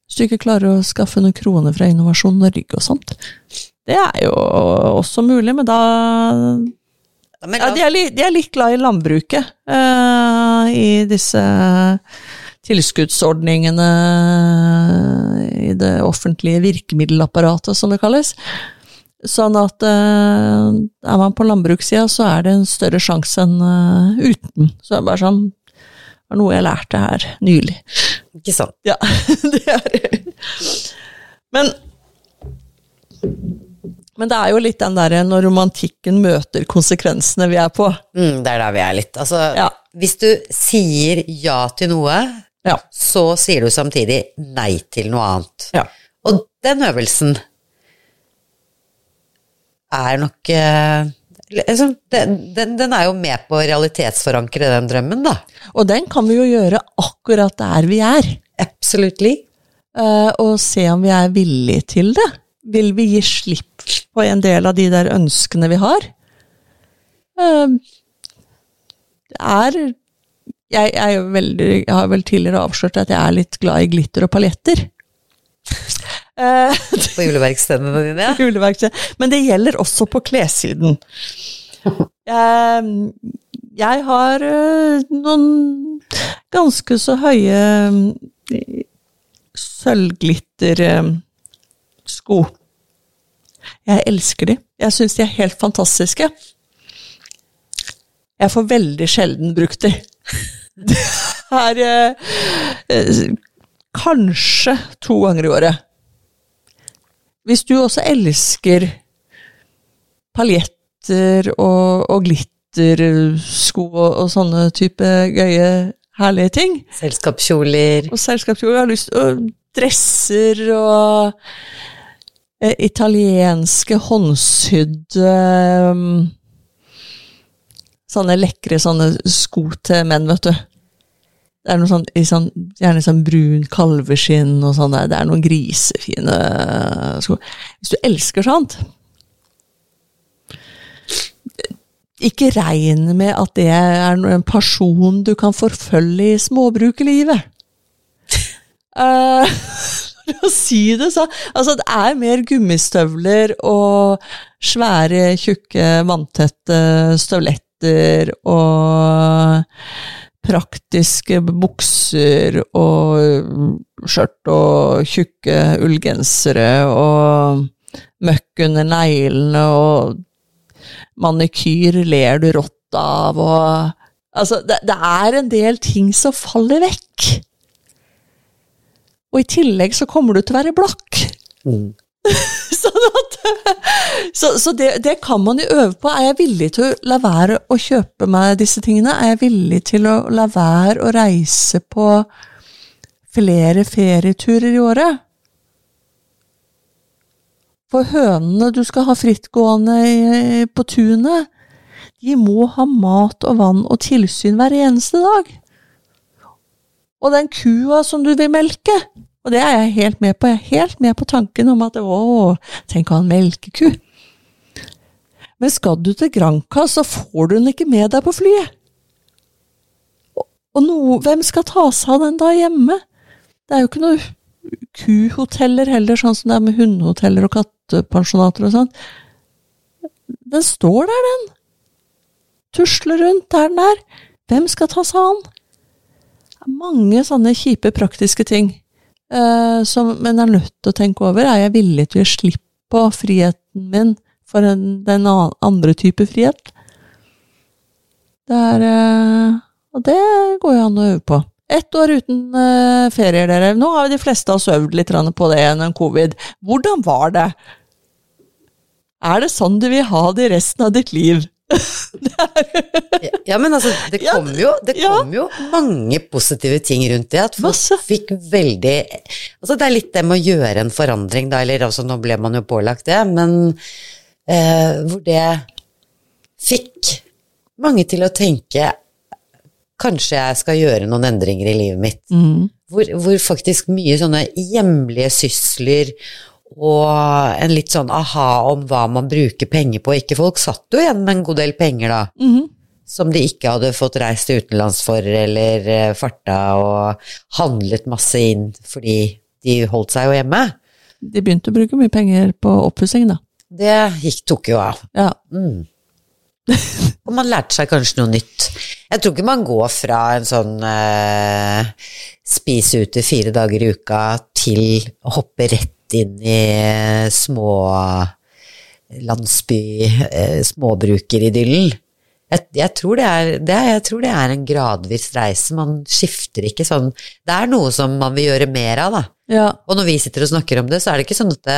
Hvis du ikke klarer å skaffe noen kroner fra Innovasjon Norge og sånt. Det er jo også mulig, men da ja, de, er litt, de er litt glad i landbruket uh, i disse tilskuddsordningene i det offentlige virkemiddelapparatet, som det kalles. Sånn at uh, er man på landbrukssida, så er det en større sjanse enn uh, uten. Så det er bare sånn Det var noe jeg lærte her nylig. Ikke sant. Ja, det er det. Men Men det er jo litt den derre når romantikken møter konsekvensene vi er på. Mm, det er der vi er litt. Altså, Ja. hvis du sier ja til noe, Ja. så sier du samtidig nei til noe annet. Ja. Og den øvelsen er nok liksom, den, den, den er jo med på å realitetsforankre den drømmen, da. Og den kan vi jo gjøre akkurat der vi er, Absolutely. eh, og se om vi er villige til det. Vil vi gi slipp på en del av de der ønskene vi har? Eh, Det er jeg, jeg, veldig, jeg har vel tidligere avslørt at jeg er litt glad i glitter og paljetter. Eh, På juleverkstedene dine, ja. juleverksted. Men det gjelder også på klessiden. Jeg, jeg har øh, noen ganske så høye øh, sølvglittersko. Jeg elsker de. Jeg syns de er helt fantastiske. Jeg får veldig sjelden brukt de. Det er kanskje to ganger i året. Hvis du også elsker paljetter og, og glittersko og, og sånne type gøye, herlige ting, Selskapskjoler. og selskapskjoler har lyst og dresser og eh, italienske håndsydde eh, Sånne lekre sånne sko til menn, vet du. Det er noe sånn, sånn, gjerne sånn brun kalveskinn og sånn der. Det er noen grisefine sko. Hvis du elsker sånt Ikke regn med at det er en person du kan forfølge i småbrukerlivet. Uh, For å si det sånn. Altså, det er mer gummistøvler og svære, tjukke, vanntette støvletter og praktiske bukser og skjørt og tjukke ullgensere og møkk under neglene og manikyr ler du rått av og Altså, det, det er en del ting som faller vekk. Og i tillegg så kommer du til å være blakk. Mm. sånn at, så så det, det kan man jo øve på. Er jeg villig til å la være å kjøpe meg disse tingene? Er jeg villig til å la være å reise på flere ferieturer i året? For hønene du skal ha frittgående på tunet, de må ha mat og vann og tilsyn hver eneste dag. Og den kua som du vil melke, og det er jeg helt med på, jeg er helt med på tanken om at å, tenk å ha en melkeku. Men skal du til Granca, så får du den ikke med deg på flyet. Og, noe, hvem skal ta seg av den da hjemme? Det er jo ikke noe kuhoteller heller, sånn som det er med hundehoteller og kattepensjonater og sånn. Den står der, den. Tusler rundt der den er. Hvem skal ta seg av den? Det er mange sånne kjipe praktiske ting. Eh, som men er nødt til å tenke over. Er jeg villig til å slippe på friheten min for en, den andre type frihet? Det er eh, Og det går jo an å øve på. Ett år uten eh, ferier, dere. Nå har de fleste av oss øvd litt på det gjennom covid. Hvordan var det? Er det sånn du vil ha det resten av ditt liv? Ja, men altså, det kom jo, det ja. kom jo mange positive ting rundt det. At folk Masse. fikk veldig Altså, det er litt det med å gjøre en forandring, da, eller altså, nå ble man jo pålagt det, men eh, hvor det fikk mange til å tenke Kanskje jeg skal gjøre noen endringer i livet mitt. Mm. Hvor, hvor faktisk mye sånne hjemlige sysler og en litt sånn aha om hva man bruker penger på. Ikke folk satt jo igjen med en god del penger, da Mhm. som de ikke hadde fått reist utenlands for, eller eh, farta og handlet masse inn fordi de holdt seg jo hjemme. De begynte å bruke mye penger på oppussing, da. Det gikk, tok jo av. Ja. Mm. og man lærte seg kanskje noe nytt. Jeg tror ikke man går fra en sånn eh, spise ute fire dager i uka til å hoppe rett inn i eh, små landsby, eh, småbrukeridyllen. Jeg, jeg, tror det er, det er, jeg tror det er en gradvis reise. Man skifter ikke sånn Det er noe som man vil gjøre mer av, da. ja. Og når vi sitter og snakker om det, så er det ikke sånn at det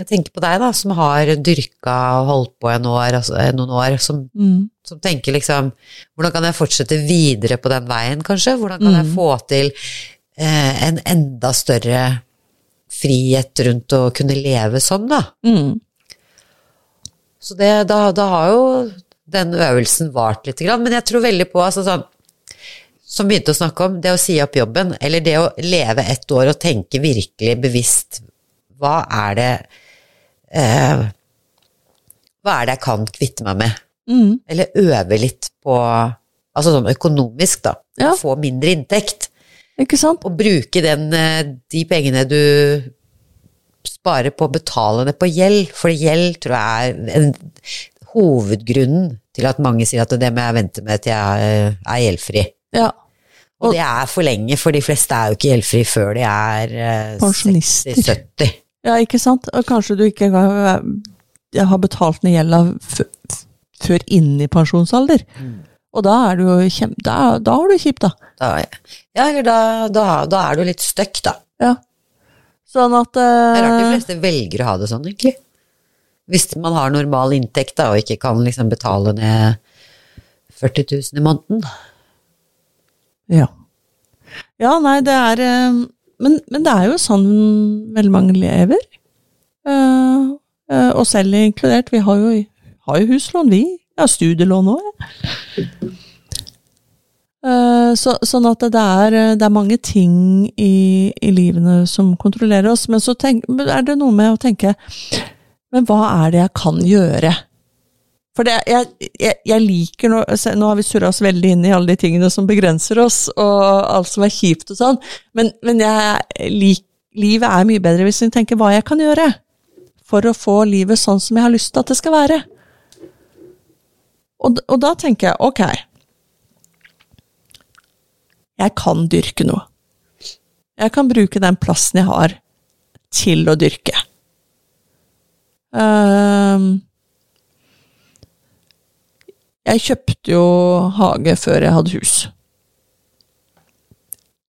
Jeg tenker på deg, da, som har dyrka og holdt på en år, altså, eh, noen år, som, Mm. som tenker liksom Hvordan kan jeg fortsette videre på den veien, kanskje? Hvordan kan jeg få til eh, en enda større frihet rundt å kunne leve sånn, da? Mm. Så det, da, da har jo den øvelsen vart lite grann, men jeg tror veldig på altså sånn som begynte å snakke om, det å si opp jobben, eller det å leve ett år og tenke virkelig bevisst hva er det eh, Hva er det jeg kan kvitte meg med? Mm. Eller øve litt på Altså sånn økonomisk, da. Ja. Få mindre inntekt. Ikke sant? Og bruke den, eh, de pengene du sparer på å betale ned på gjeld, for gjeld tror jeg er en, hovedgrunnen til at mange sier at det må jeg vente med til jeg eh, er gjeldfri. Ja. Og det er for lenge, for de fleste er jo ikke gjeldfri før de er eh, 60-70. ja, ikke sant? Og kanskje du ikke engang eh, har betalt ned gjelda før inn i pensjonsalder. Og da er du jo kjem... Da, da har du kjipt, da. Da, ja, eller da, da, da er du litt stuck, da. Ja. Sånn at Det er rart de eh, fleste velger å ha det sånn, egentlig. Hvis man har normal inntekt da, og ikke kan liksom betale ned 40 000 i måneden. Ja. Ja, nei, det er uh, men, men det er jo sånn veldig mange lever. Uh, og selv inkludert. Vi har jo, har jo huslån, vi. Jeg har studielån òg, jeg. Eh, så, sånn at det er, det er mange ting i, i livene som kontrollerer oss. Men så tenk, er det noe med å tenke Men hva er det jeg kan gjøre? For det, jeg, jeg, jeg liker nå, nå har vi surra oss veldig inn i alle de tingene som begrenser oss, og alt som er kjipt og sånn, men, men jeg lik, livet er mye bedre hvis vi tenker hva jeg kan gjøre for å få livet sånn som jeg har lyst til at det skal være. Og, og da tenker jeg ok, jeg kan dyrke noe. Jeg kan bruke den plassen jeg har, til å dyrke. Um, jeg kjøpte jo hage før jeg hadde hus.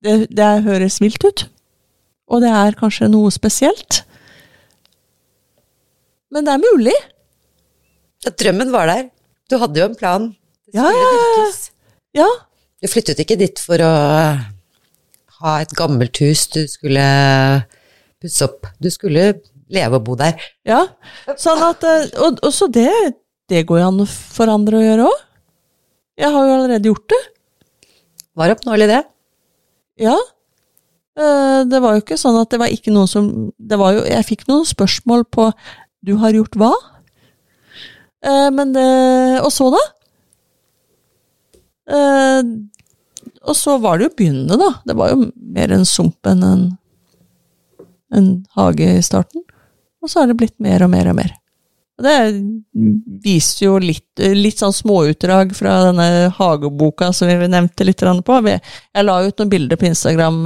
Det, det høres vilt ut, og det er kanskje noe spesielt. Men det er mulig. Ja, drømmen var der. Du hadde jo en plan. Det Ja, skulle ja, ja. dyrkes. Ja, Du flyttet ikke dit for å ha et gammelt hus du skulle pusse opp. Du skulle leve og bo der. ja. Sånn at, eh, og, og så det, det går jo an for andre å gjøre òg. Jeg har jo allerede gjort det. Var oppnåelig det? Ja. Eh, Det var jo ikke sånn at det var ikke noen som det var jo, Jeg fikk noen spørsmål på 'du har gjort hva?' Eh, Men uh, Og så, da? Uh, Og så var det jo begynnende, da. Det var jo mer en sump enn en, en hage i starten. Og så har det blitt mer og mer og mer. Og det viser jo litt, litt sånn småutdrag fra denne hageboka som vi nevnte litt på. Jeg la ut noen bilder på Instagram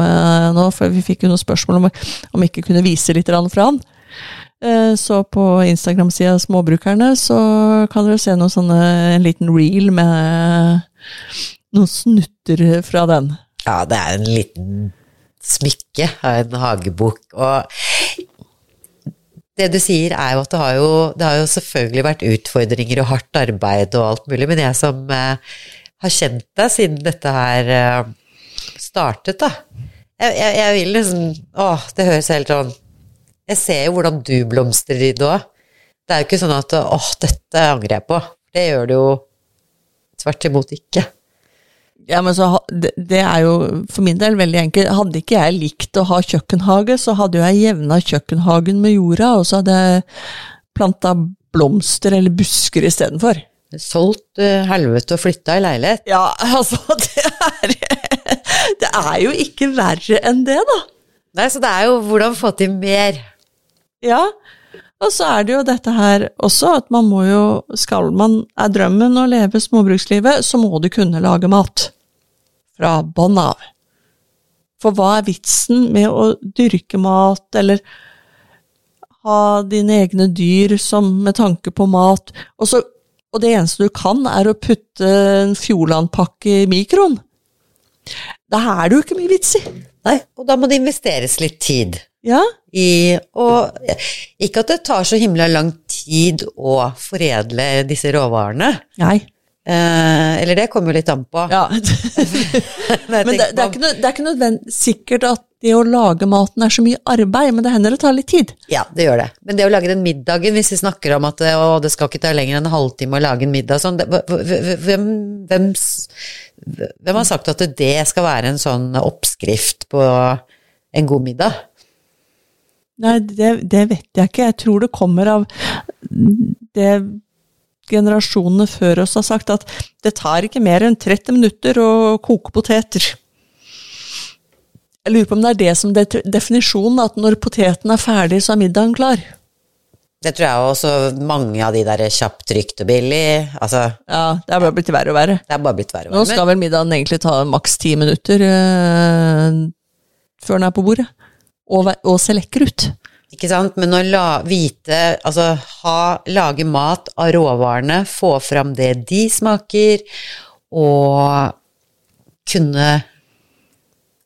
nå, for vi fikk jo noen spørsmål om om vi ikke kunne vise litt fra den. Eh, så på Instagram-sida Småbrukerne så kan dere se noen sånne, en liten reel med noen snutter fra den. Ja, det er en liten smykke av en hagebok. Og det du sier er jo at det har jo, det har jo selvfølgelig vært utfordringer og hardt arbeid og alt mulig, men jeg som eh, har kjent deg siden dette her eh, startet, da jeg, jeg, jeg, vil liksom Å, det høres helt sånn Jeg ser jo hvordan du blomstrer i det òg. Det er jo ikke sånn at 'åh, dette angrer jeg på. Det gjør du jo tvert imot ikke. Ja, men så, det, er jo for min del veldig enkelt. Hadde ikke jeg likt å ha kjøkkenhage, så hadde jo jeg jevna kjøkkenhagen med jorda, og så hadde jeg planta blomster eller busker istedenfor. Solgt uh, helvete og flytta i leilighet. Ja, altså, det er Det er jo ikke verre enn det, da. Nei, så det er jo hvordan få til mer. Ja, og så er det jo dette her også, at man må jo Skal man er drømmen å leve småbrukslivet, så må du kunne lage mat. Fra bånn av. For hva er vitsen med å dyrke mat, eller ha dine egne dyr som med tanke på mat, og, så, og det eneste du kan, er å putte en Fjordland-pakke i mikroen? Da er det jo ikke mye vits i. Nei, og da må det investeres litt tid. Ja. I, og ikke at det tar så himla lang tid å foredle disse råvarene. Nei. Eh, eller det kommer jo litt an på. Ja. men det, det, er ikke, det er ikke nødvendig sikkert at det å lage maten er så mye arbeid, men det hender det tar litt tid. Ja, det gjør det. Men det å lage den middagen, hvis vi snakker om at å, det skal ikke ta lenger enn en halvtime å lage en middag sånn, det, hvem, hvem, hvem har sagt at det skal være en sånn oppskrift på en god middag? Nei, det, det, vet jeg ikke. Jeg tror det kommer av det generasjonene før oss har sagt, at det tar ikke mer enn 30 minutter å koke poteter. Jeg lurer på om det er det som er definisjonen, at når poteten er ferdig, så er middagen klar. Det tror jeg også mange av de der kjapt trygt og billig altså, Ja, det er bare blitt verre og verre. Det er bare blitt verre og verre. Nå skal vel middagen egentlig ta maks ti minutter øh, før den er på bordet og, og se lekker ut. Ikke sant, men å la, vite, altså ha, lage mat av råvarene, få fram det de smaker, og kunne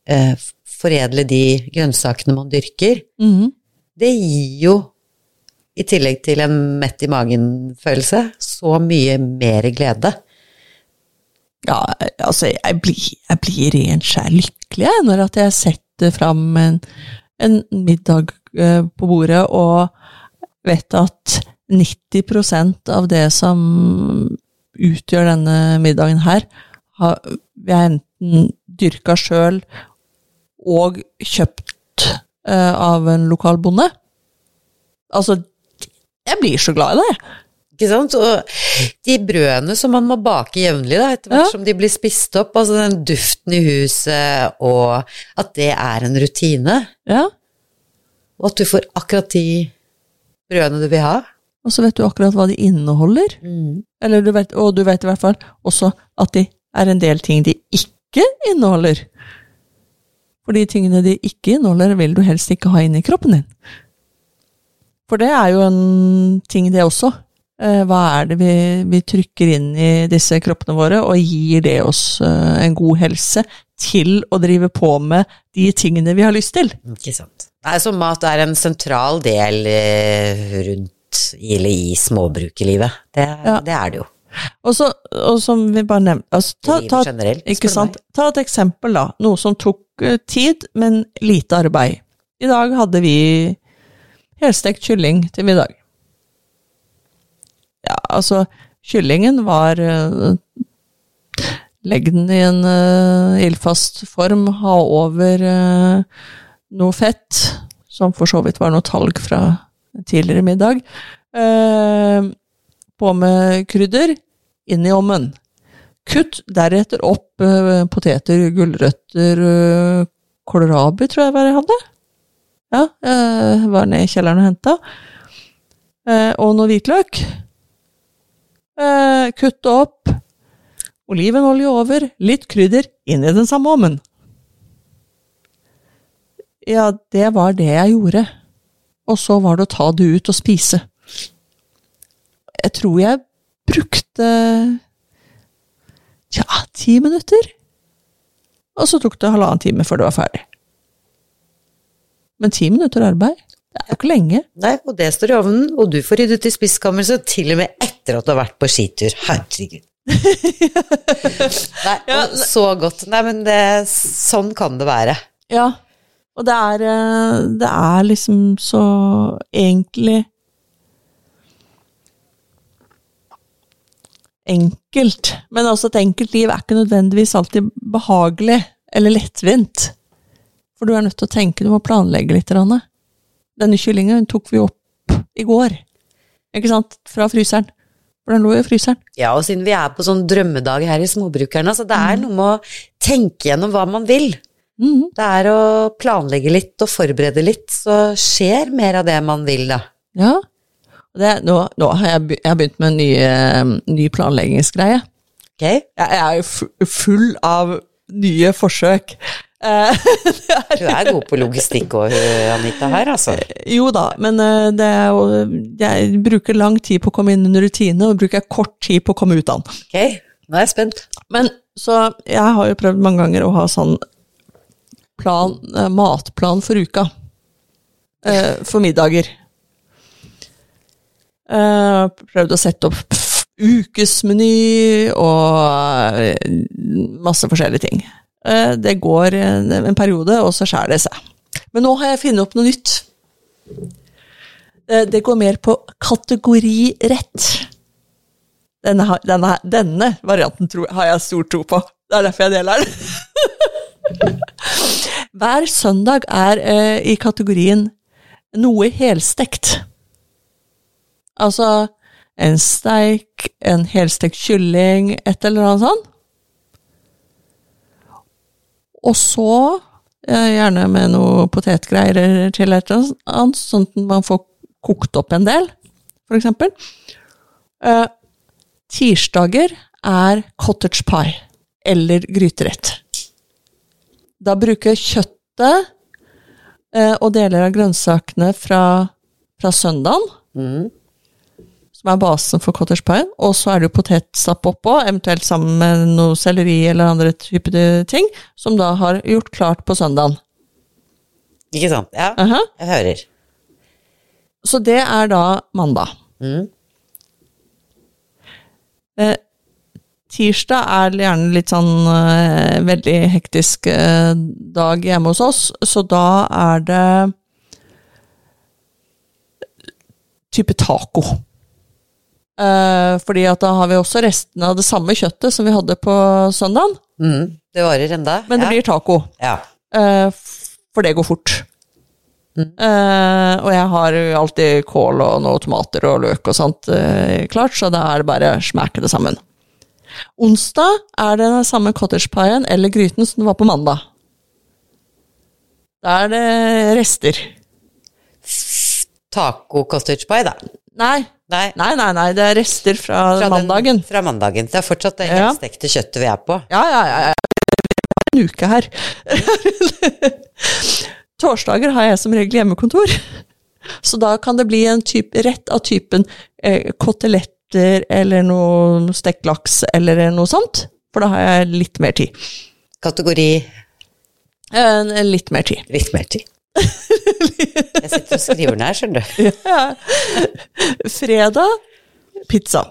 eh, foredle de grønnsakene man dyrker, mm. det gir jo, i tillegg til en mett i magen-følelse, så mye mer glede. Ja, altså, jeg blir, jeg blir rent skjær lykkelig når at jeg setter fram en en middag eh, på bordet og vet at 90% av det som utgjør denne middagen her, har vi enten dyrka sjøl og kjøpt uh, av en lokal bonde. Altså, jeg blir så glad i det. Ikke sant? Og de brødene som man må bake jevnlig, etter hvert ja. som de blir spist opp, altså den duften i huset, og at det er en rutine. Ja. Og at du får akkurat de brødene du vil ha. Og så vet du akkurat hva de inneholder. Mm. Eller du vet, og du vet i hvert fall også at de er en del ting de ikke inneholder. For de tingene de ikke inneholder, vil du helst ikke ha inni i kroppen din. For det er jo en ting, det også. Eh, hva er det vi, vi, trykker inn i disse kroppene våre, og gir det oss eh, en god helse til å drive på med de tingene vi har lyst til? Ikke sant. Nei, så mat er en sentral del eh, rundt eller i småbrukerlivet. Det, ja. det er det jo. Og, så, og som vi bare nevnte altså, ta, ta, sant? ta et eksempel, da. Noe som tok tid, men lite arbeid. I dag hadde vi helstekt kylling til middag. Altså, kyllingen var uh, Legg den i en uh, ildfast form, ha over uh, noe fett, som for så vidt var noe talg fra tidligere middag. Uh, på med krydder, inn i ovnen. Kutt deretter opp poteter, gulrøtter, kålrabi, tror jeg var jeg hadde. Ja, var ned i kjelleren og henta. eh, og noe hvitløk. Eh, kutte opp. Olivenolje over, litt krydder, inn i den samme ovnen. Ja, det var det jeg gjorde. Og så var det å ta det ut og spise. Jeg tror jeg brukte ja, ti minutter. Og så tok det halvannen time før det var ferdig. Men ti minutter arbeid, det er jo ikke lenge. Nei, og det står i ovnen, og du får ryddet i spiskammerset til og med etter at du har vært på skitur. Herregud. Nei, og så godt. Nei, men det, sånn kan det være. Ja, og det er, eh, det er liksom så egentlig Enkelt. Men også et enkelt liv er ikke nødvendigvis alltid behagelig eller lettvint. For du er nødt til å tenke, du må planlegge litt. Denne kyllingen tok vi opp i går, ikke sant, fra fryseren. For den lå jo i fryseren. Ja, og siden vi er på sånn drømmedag her i Småbrukerne, så det er noe med å tenke gjennom hva man vil. Mm. Det er å planlegge litt og forberede litt, så skjer mer av det man vil, da. Ja. Det, nå, nå har jeg, begynt med en ny, eh, ny planleggingsgreie. Ok? Jeg, jeg er jo full av nye forsøk. Eh, Du er god på logistikk òg, Anita, her, altså. jo da, men eh, det er jo Jeg bruker lang tid på å komme inn under rutine, og bruker kort tid på å komme ut av den. Ok, nå er jeg spent. Men så jeg har jo prøvd mange ganger å ha sånn plan, eh, matplan for uka. Eh, for middager. Eh, prøvd å sette opp ukesmeny og eh, masse forskjellige ting. Eh, det går en, en periode, og så skjærer det seg. Men nå har jeg funnet opp noe nytt. Eh, det går mer på kategorirett. Denne, denne, denne varianten tror, har jeg stor tro på. Det er derfor jeg deler den. Hver søndag er eh, i kategorien noe helstekt. Altså en steik, en helstekt kylling, et eller annet sånt. Og så, eh, gjerne med noe potetgreier til et eller annet, sånn at man får kokt opp en del, for eksempel. Eh, tirsdager er cottage pie, eller gryterett. Da bruker kjøttet eh, og deler av grønnsakene fra, fra søndagen, Mm. Som er basen for cottage pie, og så er det jo potetstapp oppå, eventuelt sammen med noe selleri eller andre typer ting, som da har gjort klart på søndagen. Ikke sant? Ja, Aha. jeg hører. Så det er da mandag. Mm. Eh, tirsdag er gjerne litt sånn eh, veldig hektisk eh, dag hjemme hos oss, så da er det type taco. Eh, fordi at da har vi også restene av det samme kjøttet som vi hadde på søndagen, Mm. Det varer enda. men det ja. blir taco. Ja. Eh, for det går fort. Eh, og jeg har alltid kål og noe tomater og løk og sånt klart, så da er det bare å smeke det sammen. Onsdag er det den samme cottage eller gryten som det var på mandag. Da er det rester. Taco cottage pie, da. Nei, Nei. nei, nei, nei det er rester fra, Fra den- mandagen. Fra mandagen. Det er fortsatt det Ja. helstekte kjøttet vi er på. Ja, ja, ja. ja. Vi har en uke her. Torsdager har jeg som regel hjemmekontor. Så da kan det bli en type, rett av typen eh, koteletter eller noe stekt laks eller noe sånt. For da har jeg litt mer tid. Kategori Eh, litt mer tid. litt mer tid. Jeg sitter og skriver den her, skjønner du. Fredag pizza.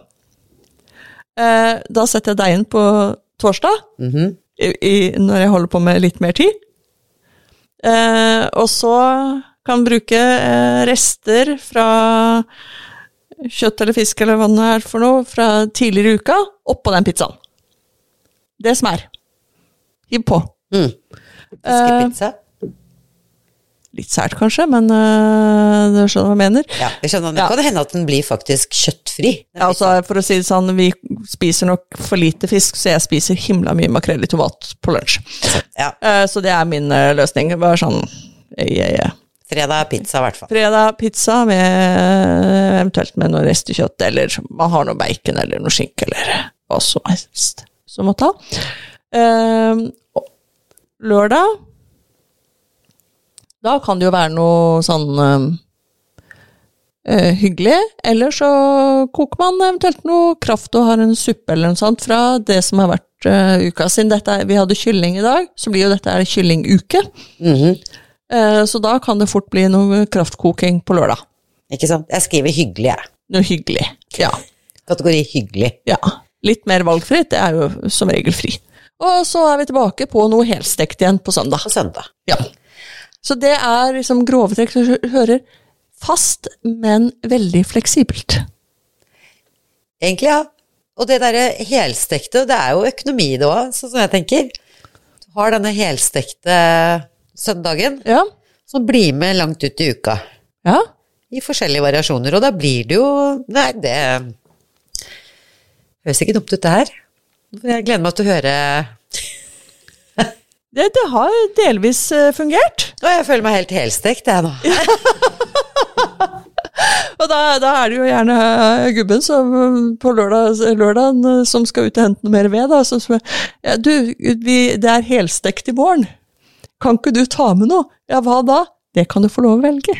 Eh, da setter jeg deigen på torsdag, Mhm. i, i, når jeg holder på med litt mer tid. Eh, og så kan bruke eh, rester fra kjøtt eller fisk eller hva det er for noe, fra tidligere i uka, oppå den pizzaen. Det som er. Hiv på. Mm. Fiskepizza. Litt sært kanskje, men øh, du skjønner hva jeg mener. Ja, jeg skjønner. Det Ja. kan hende at den blir faktisk kjøttfri. Ja, altså, for å si det sånn, vi spiser nok for lite fisk, så jeg spiser himla mye makrell i tomat på lunsj. Ja. Uh, så det er min uh, løsning. Bare sånn, yeah, yeah. Fredag pizza, i hvert fall. Fredag pizza med eventuelt med noe restekjøtt, eller man har noe bacon eller noe skinke, eller hva som helst som må ta. Lørdag Da kan det jo være noe sånn eh, hyggelig. Eller så koker man eventuelt noe kraft og har en suppe eller noe sånt fra det som har vært øh, uka. Siden dette, er- vi hadde kylling i dag, så blir jo dette her kyllinguke. Mhm. Eh, så da kan det fort bli noe kraftkoking på lørdag. Ikke sant? Jeg skriver hyggelig, jeg. Noe hyggelig. Ja. Kategori hyggelig. ja. Litt mer valgfritt, det er jo som regel fri. Og så er vi tilbake på noe helstekt igjen på søndag. På søndag. Ja. Så det er liksom grove trekk. Du hører fast, men veldig fleksibelt. Egentlig, ja. Og det derre helstekte, det er jo økonomi i det òg, sånn som jeg tenker. Du har denne helstekte søndagen, Ja. som blir med langt ut i uka. ja. I forskjellige variasjoner, og da blir det jo Nei, det høres ikke dumt ut, det her. Jeg gleder meg til å høre Det, det har delvis eh, fungert. Og jeg føler meg helt helstekt, jeg nå. Og da, da er det jo gjerne eh, gubben som eh, på lørdag, lørdagen som skal ut og hente noe mer ved. Da, som spør ja, du, vi, det er helstekt i morgen. Kan ikke du ta med noe? Ja, hva da? Det kan du få lov å velge.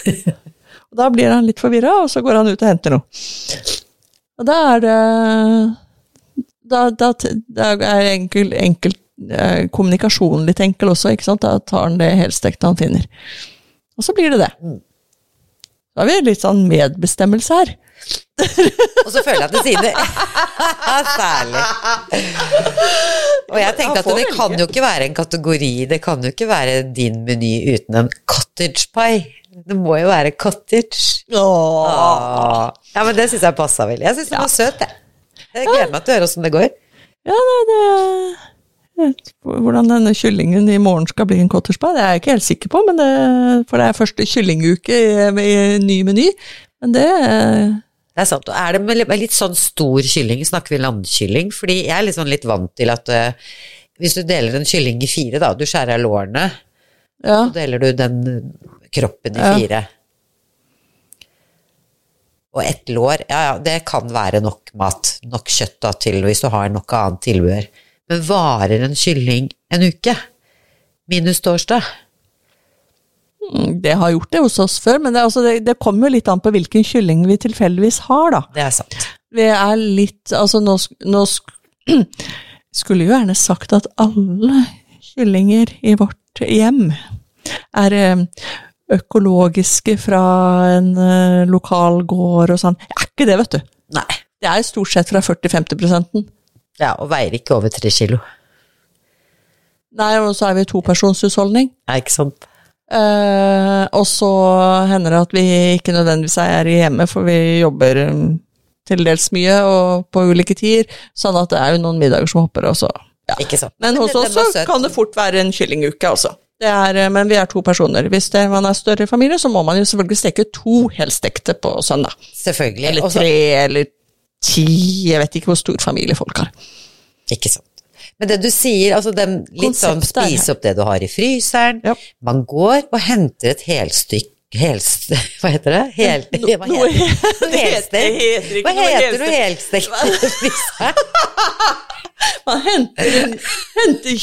og da blir han litt forvirra, og så går han ut og henter noe. Og da er det Da, da, da er det enkel, eh, kommunikasjonen litt enkel også, ikke sant? Da tar han det helstekte han finner. Og så blir det det. Da har vi litt sånn medbestemmelse her. Og så føler jeg at det sier det. Særlig. Og jeg tenkte at det kan jo ikke være en kategori, det kan jo ikke være din meny uten en cottage pie. Det må jo være cottage. Åh. Ja, men det syns jeg passa vel. Jeg syns den var søt, jeg. Jeg gleder meg til å høre åssen det går. Ja, det, det Hvordan denne kyllingen i morgen skal bli en cottage pie, det er jeg ikke helt sikker på, men det, for det er første kyllinguke i, i ny meny. Men det Det er sant. Og er det med litt- sånn stor kylling, snakker vi landkylling? Fordi jeg er sånn litt vant til at uh, hvis du deler en kylling i fire, da, du skjærer av lårene, Ja. så deler du den kroppen i Ja. fire. Og ett lår, ja ja, det kan være nok mat, nok kjøtt da, til hvis du har nok annet tilbehør. Men varer en kylling en uke? Minus torsdag? Mm, Det har gjort det hos oss før, men det, altså, det, det kommer jo litt an på hvilken kylling vi tilfeldigvis har, da. Det er sant. Vi er litt Altså, nå, nå sk- skulle jo gjerne sagt at alle kyllinger i vårt hjem er eh, økologiske fra en eh, lokal gård og sånn. Det er ikke det, vet du. Nei. Det er stort sett fra 40-50 Ja, og veier ikke over tre kilo. Nei, og så er vi topersonshusholdning. Ja, ikke sant? Eh, og så hender det at vi ikke nødvendigvis er hjemme, for vi jobber um, til dels mye og på ulike tider, sånn at det er jo noen middager som hopper, og så ja. Men hos oss så kan det fort være en kyllinguke, altså. Det er, eh, men vi er to personer. Hvis det, man er større familie, så må man jo selvfølgelig steke to helstekte på søndag. Selvfølgelig. Eller tre, eller ti, jeg vet ikke hvor stor familie folk har. Ikke sant. Men det du sier, altså den litt sånn Konseptet er spise opp det du har i fryseren. Ja. Man går og henter et helstykk Helst... Hva heter det? Hel, hva heter det? det heter- det heter ikke Hva heter noe helstekt. helstekt? Man henter, en, henter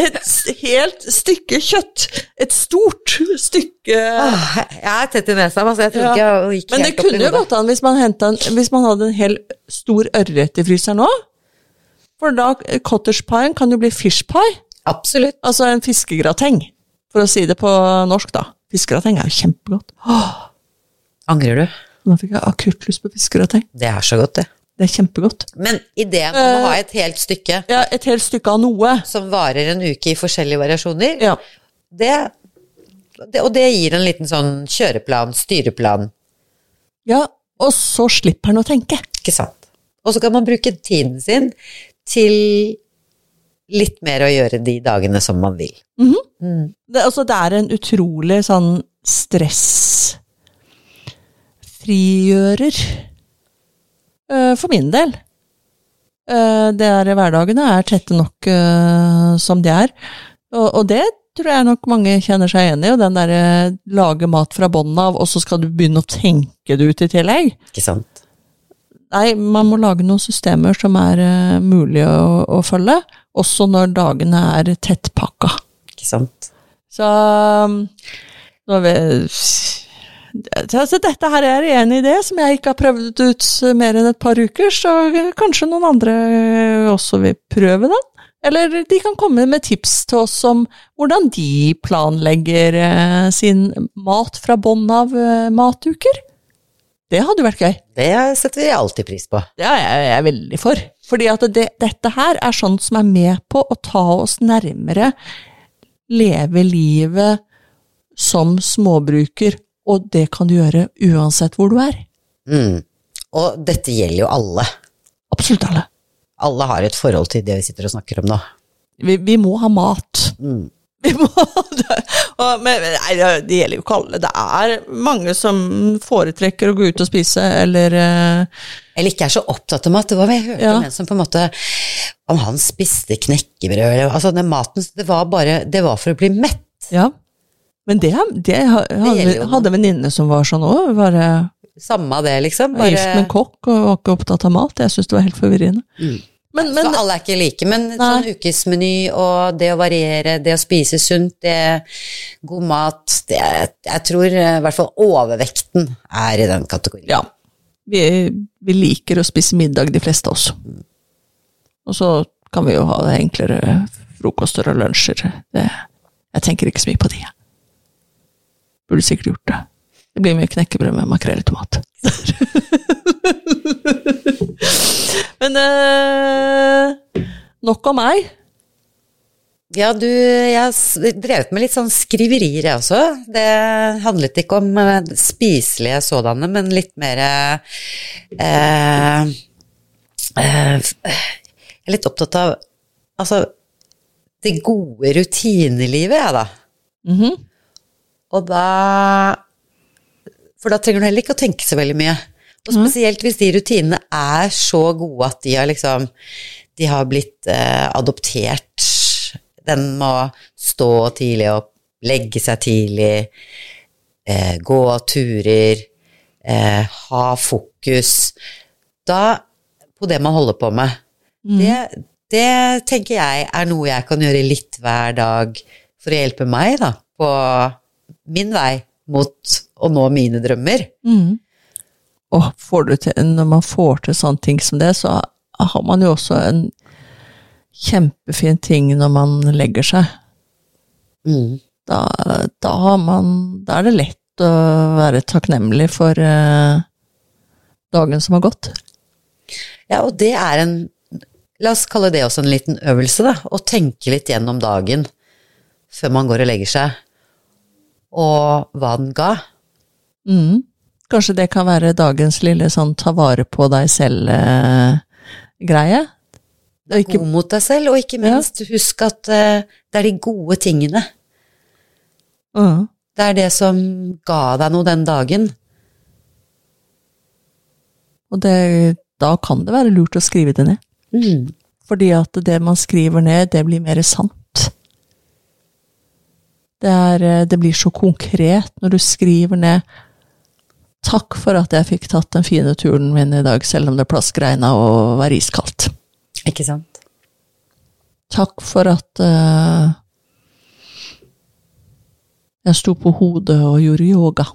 et helt stykke kjøtt. Et stort stykke Åh, Jeg er tett i nesa, altså. Jeg tror Ja. jeg gikk Men det helt opp i kunne jo gått an hvis man, en, hvis man hadde en hel stor ørret i fryseren nå. For da cottage pie kan jo bli fish pie. Absolutt. Altså en fiskegrateng, for å si det på norsk, da. Fiskegrateng er jo kjempegodt. Åh, Angrer du? nå fikk jeg akutt lyst på fiskerateng. Det er så godt, det. Det er kjempegodt. Men ideen om å ha et helt stykke Ja, et helt stykke av noe. som varer en uke i forskjellige variasjoner, Ja. det, det Og det gir en liten sånn kjøreplan, styreplan, ja, og så slipper han å tenke. ikke sant? Og så kan man bruke tiden sin til litt mer å gjøre de dagene som man vil. Det, altså, det er en utrolig sånn stressfrigjører. Uh, for min del. Uh, det er Hverdagene er tette nok uh, som de er. Og, og det tror jeg nok mange kjenner seg igjen i, og den derre lage mat fra bånn av, og så skal du begynne å tenke det ut i tillegg. Ikke sant? Nei, man må lage noen systemer som er uh, mulig å, å, følge, også når dagene er tettpakka. Ikke sant? Så um, nå vi, altså, Dette her er en idé som jeg ikke har prøvd ut mer enn et par uker, så kanskje noen andre også vil prøve den? Eller de kan komme med tips til oss om hvordan de planlegger uh, sin mat fra bånn av uh, matuker. Det hadde vært gøy. Det setter vi alltid pris på. Er jeg, jeg er veldig for. Fordi at det, dette her er sånt som er med på å ta oss nærmere leve livet som småbruker, og det kan du gjøre uansett hvor du er. Mm. Og dette gjelder jo alle. Absolutt alle. Alle har et forhold til det vi sitter og snakker om nå. Vi, vi må ha mat. Mm. men, nei, det gjelder jo ikke alle. Det er mange som foretrekker å gå ut og spise, eller Eller ikke er så opptatt av mat. Det var jeg hørte ja. om en som på en måte Om han spiste knekkebrød eller Altså, den maten Det var bare Det var for å bli mett. Ja. Men det, det, hadde, en venninne som var sånn òg. Samme det, liksom. Bare... Gift med kokk og var ikke opptatt av mat. Jeg syns det var helt forvirrende. Mm. Men, men, så alle er ikke like, men nei. sånn ukesmeny og det å variere, det å spise sunt, det, god mat det, Jeg tror i hvert fall overvekten er i den kategorien. Ja. Vi, vi liker å spise middag, de fleste av oss. Og så kan vi jo ha enklere frokoster og lunsjer. Det, jeg tenker ikke så mye på de. Burde sikkert gjort det. Det blir mye knekkebrød med makrell i tomat. Men øh, nok om meg. Ja, du, jeg har drevet med litt sånn skriverier, jeg også. Det handlet ikke om eh, spiselige sådanne, men litt mer eh, eh, Jeg er litt opptatt av altså det gode rutinelivet, jeg, da. Mm -hmm. Og da For da trenger du heller ikke å tenke så veldig mye. Og spesielt hvis de rutinene er så gode at de har liksom De har blitt eh, adoptert. Den må stå tidlig opp, legge seg tidlig, eh, gå turer, eh, ha fokus. Da På det man holder på med. Mm. Det, det tenker jeg er noe jeg kan gjøre litt hver dag for å hjelpe meg da, på min vei mot å nå mine drømmer. Mm. Og får du til, når man får til sånne ting som det, så har man jo også en kjempefin ting når man legger seg. Mm. Da, da, har man Da er det lett å være takknemlig for eh, dagen som har gått. Ja, og det er en La oss kalle det også en liten øvelse, da. Å tenke litt gjennom dagen før man går og legger seg, og hva den ga. Mm. Kanskje det kan være dagens lille sånn ta vare på deg selv-greie? Eh, ikke... God mot deg selv, og ikke minst ja. husk at eh, det er de gode tingene. Mm. Det er det som ga deg noe den dagen. Og det, da kan det være lurt å skrive det ned. Mm. Fordi at det man skriver ned, det blir mer sant. Det, er, eh, det blir så konkret når du skriver ned Takk for at jeg fikk tatt den fine turen min i dag, selv om det plaskregna og var iskaldt. Ikke sant? Takk for at uh, jeg sto på hodet og gjorde yoga.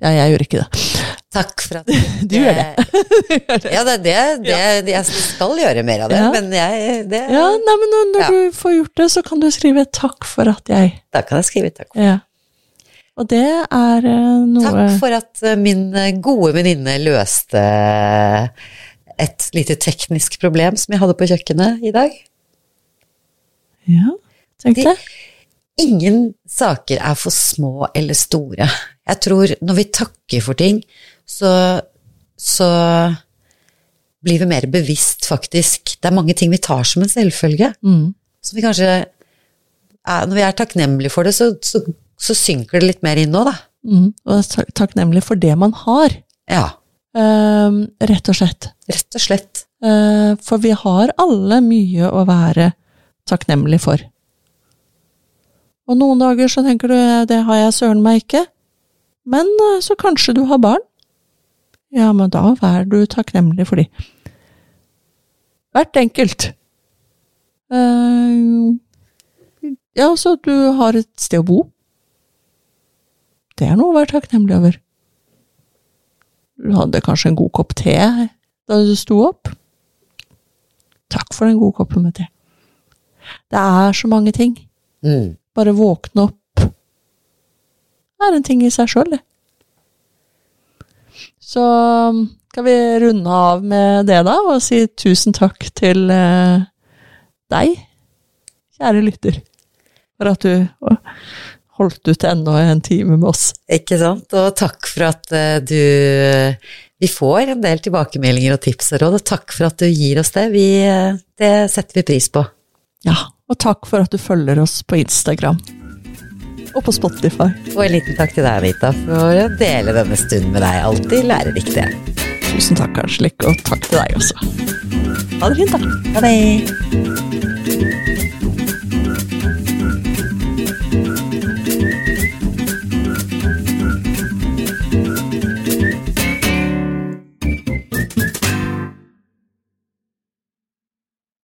Ja, jeg gjør ikke det. Takk for at Du gjør det. ja, det er det, det Jeg skal gjøre mer av det, ja. men jeg det, Ja, nei, men når, når ja. du får gjort det, så kan du skrive 'takk for at jeg' Da kan jeg skrive 'takk for'. Ja. Og det er eh, noe Takk for at eh, min eh, gode venninne løste et lite teknisk problem som jeg hadde på kjøkkenet i dag. Ja, tenkte jeg. Ingen saker er for små eller store. Jeg tror når vi takker for ting, så, så blir vi mer bevisst, faktisk. Det er mange ting vi tar som en selvfølge. Mm. Som vi kanskje Når vi er takknemlige for det, så, så så synker det litt mer inn nå, da. Mm, og takknemlig for det man har. Ja. Uh, rett og slett. Rett og slett. Uh, for vi har alle mye å være takknemlig for. Og noen dager så tenker du det har jeg søren meg ikke, men uh, så kanskje du har barn. Ja, men da vær du takknemlig for de. Hvert enkelt. Eh, ja, så du har et sted å bo. Det er noe å være takknemlig over. Du hadde kanskje en god kopp te da du sto opp. Takk for den gode koppen med te. Det er så mange ting. Mm. Bare våkne opp det er en ting i seg sjøl, det. Så skal vi runde av med det, da, og si tusen takk til eh, deg, kjære lytter, for at du holdt ut enda en time med oss. Ikke sant? Og takk for at eh, du Vi får en del tilbakemeldinger og tips og råd, og takk for at du gir oss det. Vi, eh, det setter vi pris på. Ja, og takk for at du følger oss på Instagram. Og på Spotify. Og en liten takk til deg, Anita, for å dele denne stunden med deg. Alltid læreriktig. Tusen takk, Hanslik, og takk til deg også. Ha det fint, da. Ha det.